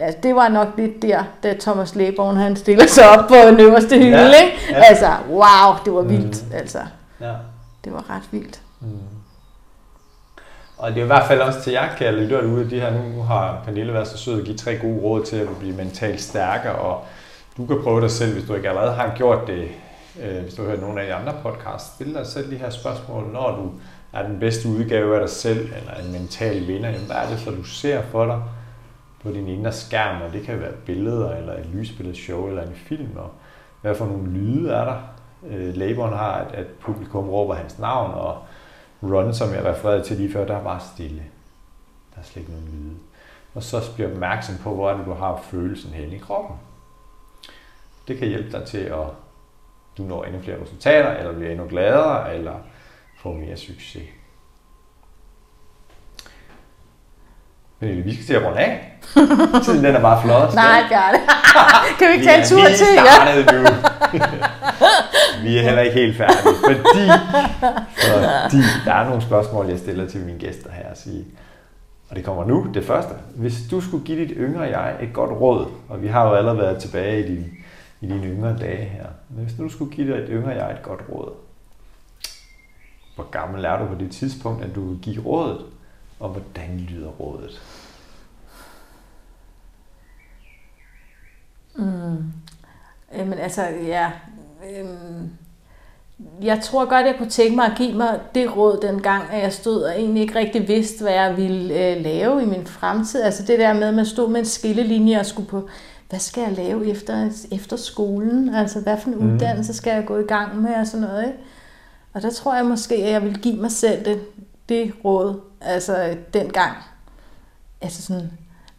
ja, det var nok lidt der, da Thomas Leborn, han stiller sig op på den øverste hylde, ja, ikke? Ja. Altså, wow, det var vildt, mm. altså. Ja. Det var ret vildt. Mm. Og det er i hvert fald også til jer, kære lytter ude, de her, nu har Pernille været så sød at give tre gode råd til at blive mentalt stærkere, og du kan prøve dig selv, hvis du ikke allerede har gjort det, øh, hvis du har hørt nogle af de andre podcasts, stille dig selv de her spørgsmål, når du er den bedste udgave af dig selv, eller en mental vinder, jamen, hvad er det så, du ser for dig på din indre skærm, og det kan være billeder, eller et lysbillede show, eller en film, og hvad for nogle lyde er der. Øh, Laboren har, at, at publikum råber hans navn, og Ron, som jeg refererede til lige før, der er bare stille. Der er slet ikke nogen lyde. Og så bliver opmærksom på, hvor er det, du har følelsen hen i kroppen. Det kan hjælpe dig til at du når endnu flere resultater, eller bliver endnu gladere, eller får mere succes. Men vi skal til at runde af. Tiden den er bare flot. Nej, Bjarne. kan vi ikke tage en tur til? Ja, nu. vi er heller ikke helt færdige, fordi, fordi der er nogle spørgsmål, jeg stiller til mine gæster her. At sige, og det kommer nu, det første. Hvis du skulle give dit yngre jeg et godt råd, og vi har jo allerede været tilbage i dine, i dine yngre dage her. Men hvis du skulle give dit yngre jeg et godt råd, hvor gammel er du på det tidspunkt, at du vil give rådet, og hvordan lyder rådet? Mm. Jamen altså, ja. Øhm, jeg tror godt, jeg kunne tænke mig at give mig det råd dengang, at jeg stod og egentlig ikke rigtig vidste, hvad jeg ville øh, lave i min fremtid. Altså det der med, at man stod med en skillelinje og skulle på, hvad skal jeg lave efter, efter skolen? Altså hvad for en mm. uddannelse skal jeg gå i gang med og sådan noget, ikke? Og der tror jeg måske, at jeg vil give mig selv det, det råd, altså dengang. Altså sådan,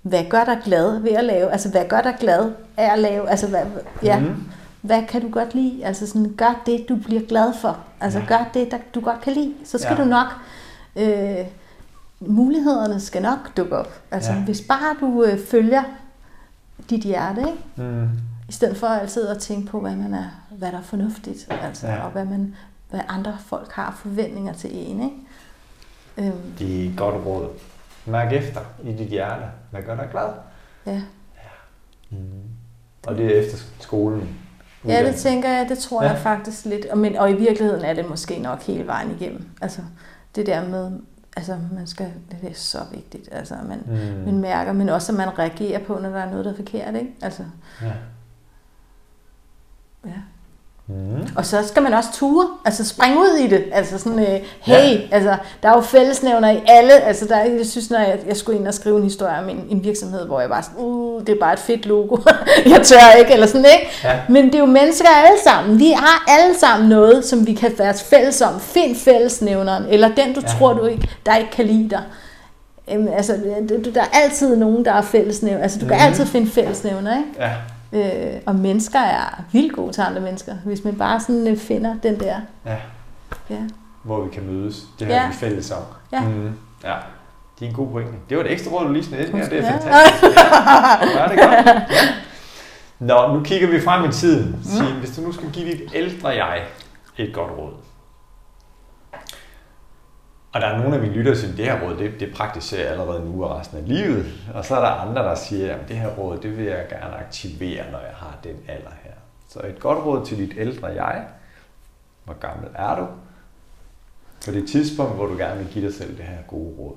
hvad gør dig glad ved at lave? Altså, hvad gør dig glad af at lave? Altså, hvad, ja, mm. hvad kan du godt lide? Altså, sådan, gør det, du bliver glad for. Altså, ja. gør det, der, du godt kan lide. Så skal ja. du nok... Øh, mulighederne skal nok dukke op. Altså, ja. hvis bare du øh, følger dit hjerte, ikke? Mm. I stedet for altid at tænke på, hvad, man er, hvad der er fornuftigt, altså, ja. og hvad, man, hvad andre folk har forventninger til en. Ikke? Øhm. Det er et godt råd. Mærk efter i dit hjerte. Hvad gør dig glad? Ja. ja. Mm. Og det er efter skolen. Ja, det tænker jeg, det tror ja. jeg faktisk lidt. Og, men, og i virkeligheden er det måske nok hele vejen igennem. Altså det der med, altså man skal, det er så vigtigt, altså man, mm. man mærker, men også at man reagerer på, når der er noget, der er forkert, ikke? Altså, ja. Ja. Mm. Og så skal man også ture, altså springe ud i det. Altså sådan, øh, hey, ja. altså, der er jo fællesnævner i alle. Altså, der, jeg synes, når jeg, jeg skulle ind og skrive en historie om en, en virksomhed, hvor jeg bare sådan, uh, det er bare et fedt logo. jeg tør ikke, eller sådan, ikke? Ja. Men det er jo mennesker alle sammen. Vi har alle sammen noget, som vi kan være fælles om. Find fællesnævneren, eller den, du ja. tror, du ikke, der ikke kan lide dig. Jamen, altså, der er altid nogen, der er fællesnævner. Altså, du kan mm. altid finde fællesnævner, ikke? Ja. Øh, og mennesker er vildt gode til andre mennesker, hvis man bare sådan øh, finder den der. Ja. ja. Hvor vi kan mødes. Det har ja. vi fælles om. Ja. Mm. ja. Det er en god pointe. Det var et ekstra råd, du lige sned ind her. Det er fantastisk. Ja, det er godt. Ja. Nå, nu kigger vi frem i tiden. Signe, hvis du nu skal give dit ældre jeg et godt råd. Og der er nogle af mine lyttere, der siger, at det her råd, det, det praktiserer jeg allerede nu og resten af livet. Og så er der andre, der siger, at det her råd, det vil jeg gerne aktivere, når jeg har den alder her. Så et godt råd til dit ældre jeg. Hvor gammel er du? På det tidspunkt, hvor du gerne vil give dig selv det her gode råd.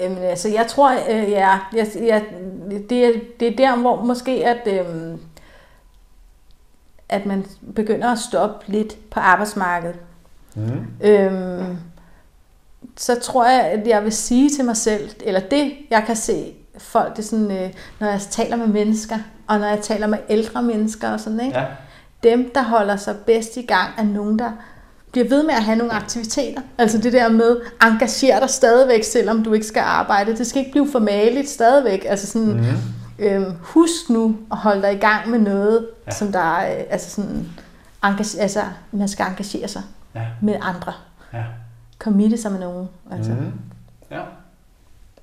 Jamen, altså, jeg tror, øh, ja, jeg, jeg, det, er, det er der, hvor måske, at, øh, at man begynder at stoppe lidt på arbejdsmarkedet. Mm. Øhm, så tror jeg, at jeg vil sige til mig selv, eller det, jeg kan se folk, det er sådan, øh, når jeg taler med mennesker, og når jeg taler med ældre mennesker og sådan, ikke? Ja. dem, der holder sig bedst i gang, er nogen, der bliver ved med at have nogle aktiviteter. Altså det der med, engager dig stadigvæk, selvom du ikke skal arbejde. Det skal ikke blive for maligt stadigvæk. Altså sådan, Mm. øhm, husk nu at holde dig i gang med noget, Ja. som der er, øh, altså sådan, engage, altså man skal engagere sig Ja. med andre. Ja. Committe sig med nogen. Altså. Mm. Ja. Det,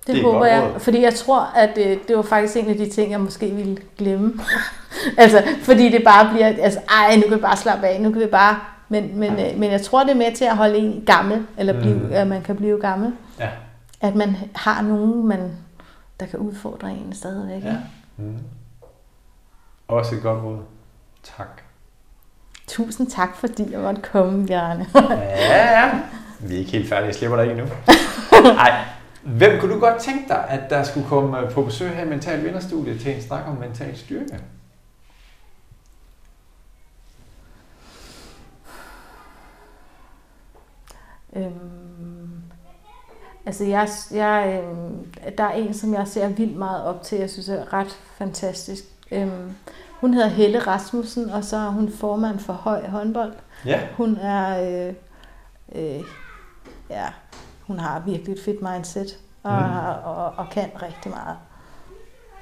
Det er det et håber godt jeg, råd. fordi jeg tror, at øh, det var faktisk en af de ting, jeg måske ville glemme. altså, fordi det bare bliver, altså, ej, nu kan vi bare slappe af, nu kan vi bare, men, men, øh, men jeg tror, det er med til at holde en gammel, eller blive, Mm. at man kan blive gammel. Ja. At man har nogen, man, der kan udfordre en stadigvæk. Ja. Mm. Også et godt råd. Tak. Tusind tak, fordi jeg måtte komme, Bjarne. Ja, ja. Vi er ikke helt færdige. Jeg slipper dig ikke nu. Nej. Hvem kunne du godt tænke dig, at der skulle komme på besøg her i Mental Vinderstudiet til en snak om mental styrke? Øhm, altså jeg, jeg, øhm, der er en, som jeg ser vildt meget op til, jeg synes er ret fantastisk. Øhm, hun hedder Helle Rasmussen, og så er hun formand for Høj Håndbold. Ja. Hun er, øh, øh, ja, hun har virkelig et fedt mindset, og, Mm. mm. og, og kan rigtig meget.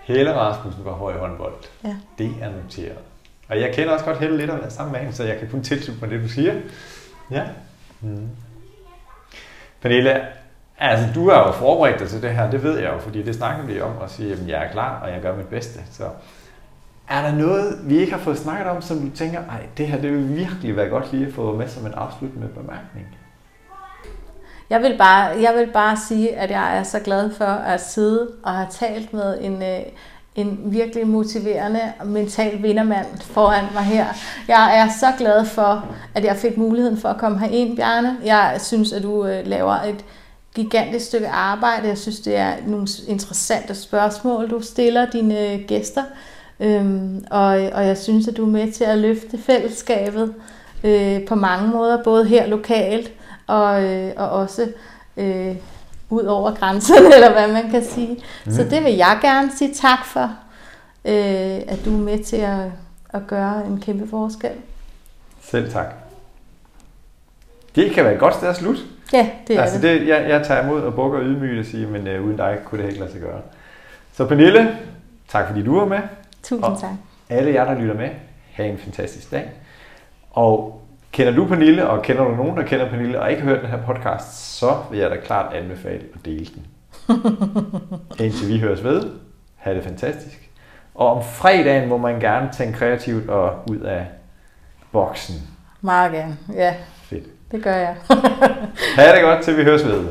Helle Rasmussen var høj håndbold. Ja. Det er noteret. Og jeg kender også godt Helle lidt og været sammen med hende, så jeg kan kun tilslutte mig det, du siger. Ja. Mm. Pernille, altså du har jo forberedt dig til det her, det ved jeg jo, fordi det snakker vi om, og siger, at jeg er klar, og jeg gør mit bedste. Så er der noget, vi ikke har fået snakket om, som du tænker, ej, det her det vil virkelig være godt lige at få med som en afsluttende bemærkning? Jeg vil, bare, jeg vil bare sige, at jeg er så glad for at sidde og have talt med en, øh, en virkelig motiverende mental vindermand foran mig her. Jeg er så glad for, at jeg fik muligheden for at komme herind, Bjarne. Jeg synes, at du øh, laver et gigantisk stykke arbejde. Jeg synes, det er nogle interessante spørgsmål, du stiller dine øh, gæster. Øhm, og, og jeg synes, at du er med til at løfte fællesskabet øh, på mange måder, både her lokalt og, øh, og også øh, ud over grænserne, eller hvad man kan sige. Mm. Så det vil jeg gerne sige tak for, øh, at du er med til at, at gøre en kæmpe forskel. Selv tak. Det kan være et godt sted at slutte. Ja, det er altså det. det, jeg, jeg tager imod og bukker ydmygt og siger, men øh, uden dig kunne det ikke lade sig gøre. Så Pernille, tak fordi du var med. Tusind Og- tak. Alle jer, der lytter med, have en fantastisk dag. Og kender du Pernille, og kender du nogen, der kender Pernille, og ikke har hørt den her podcast, så vil jeg da klart anbefale at dele den. Indtil vi høres ved, have det fantastisk. Og om fredagen må man gerne tænke kreativt og ud af boksen. Meget gerne. Ja, Fedt. det gør jeg. Ha' det godt, til vi høres ved.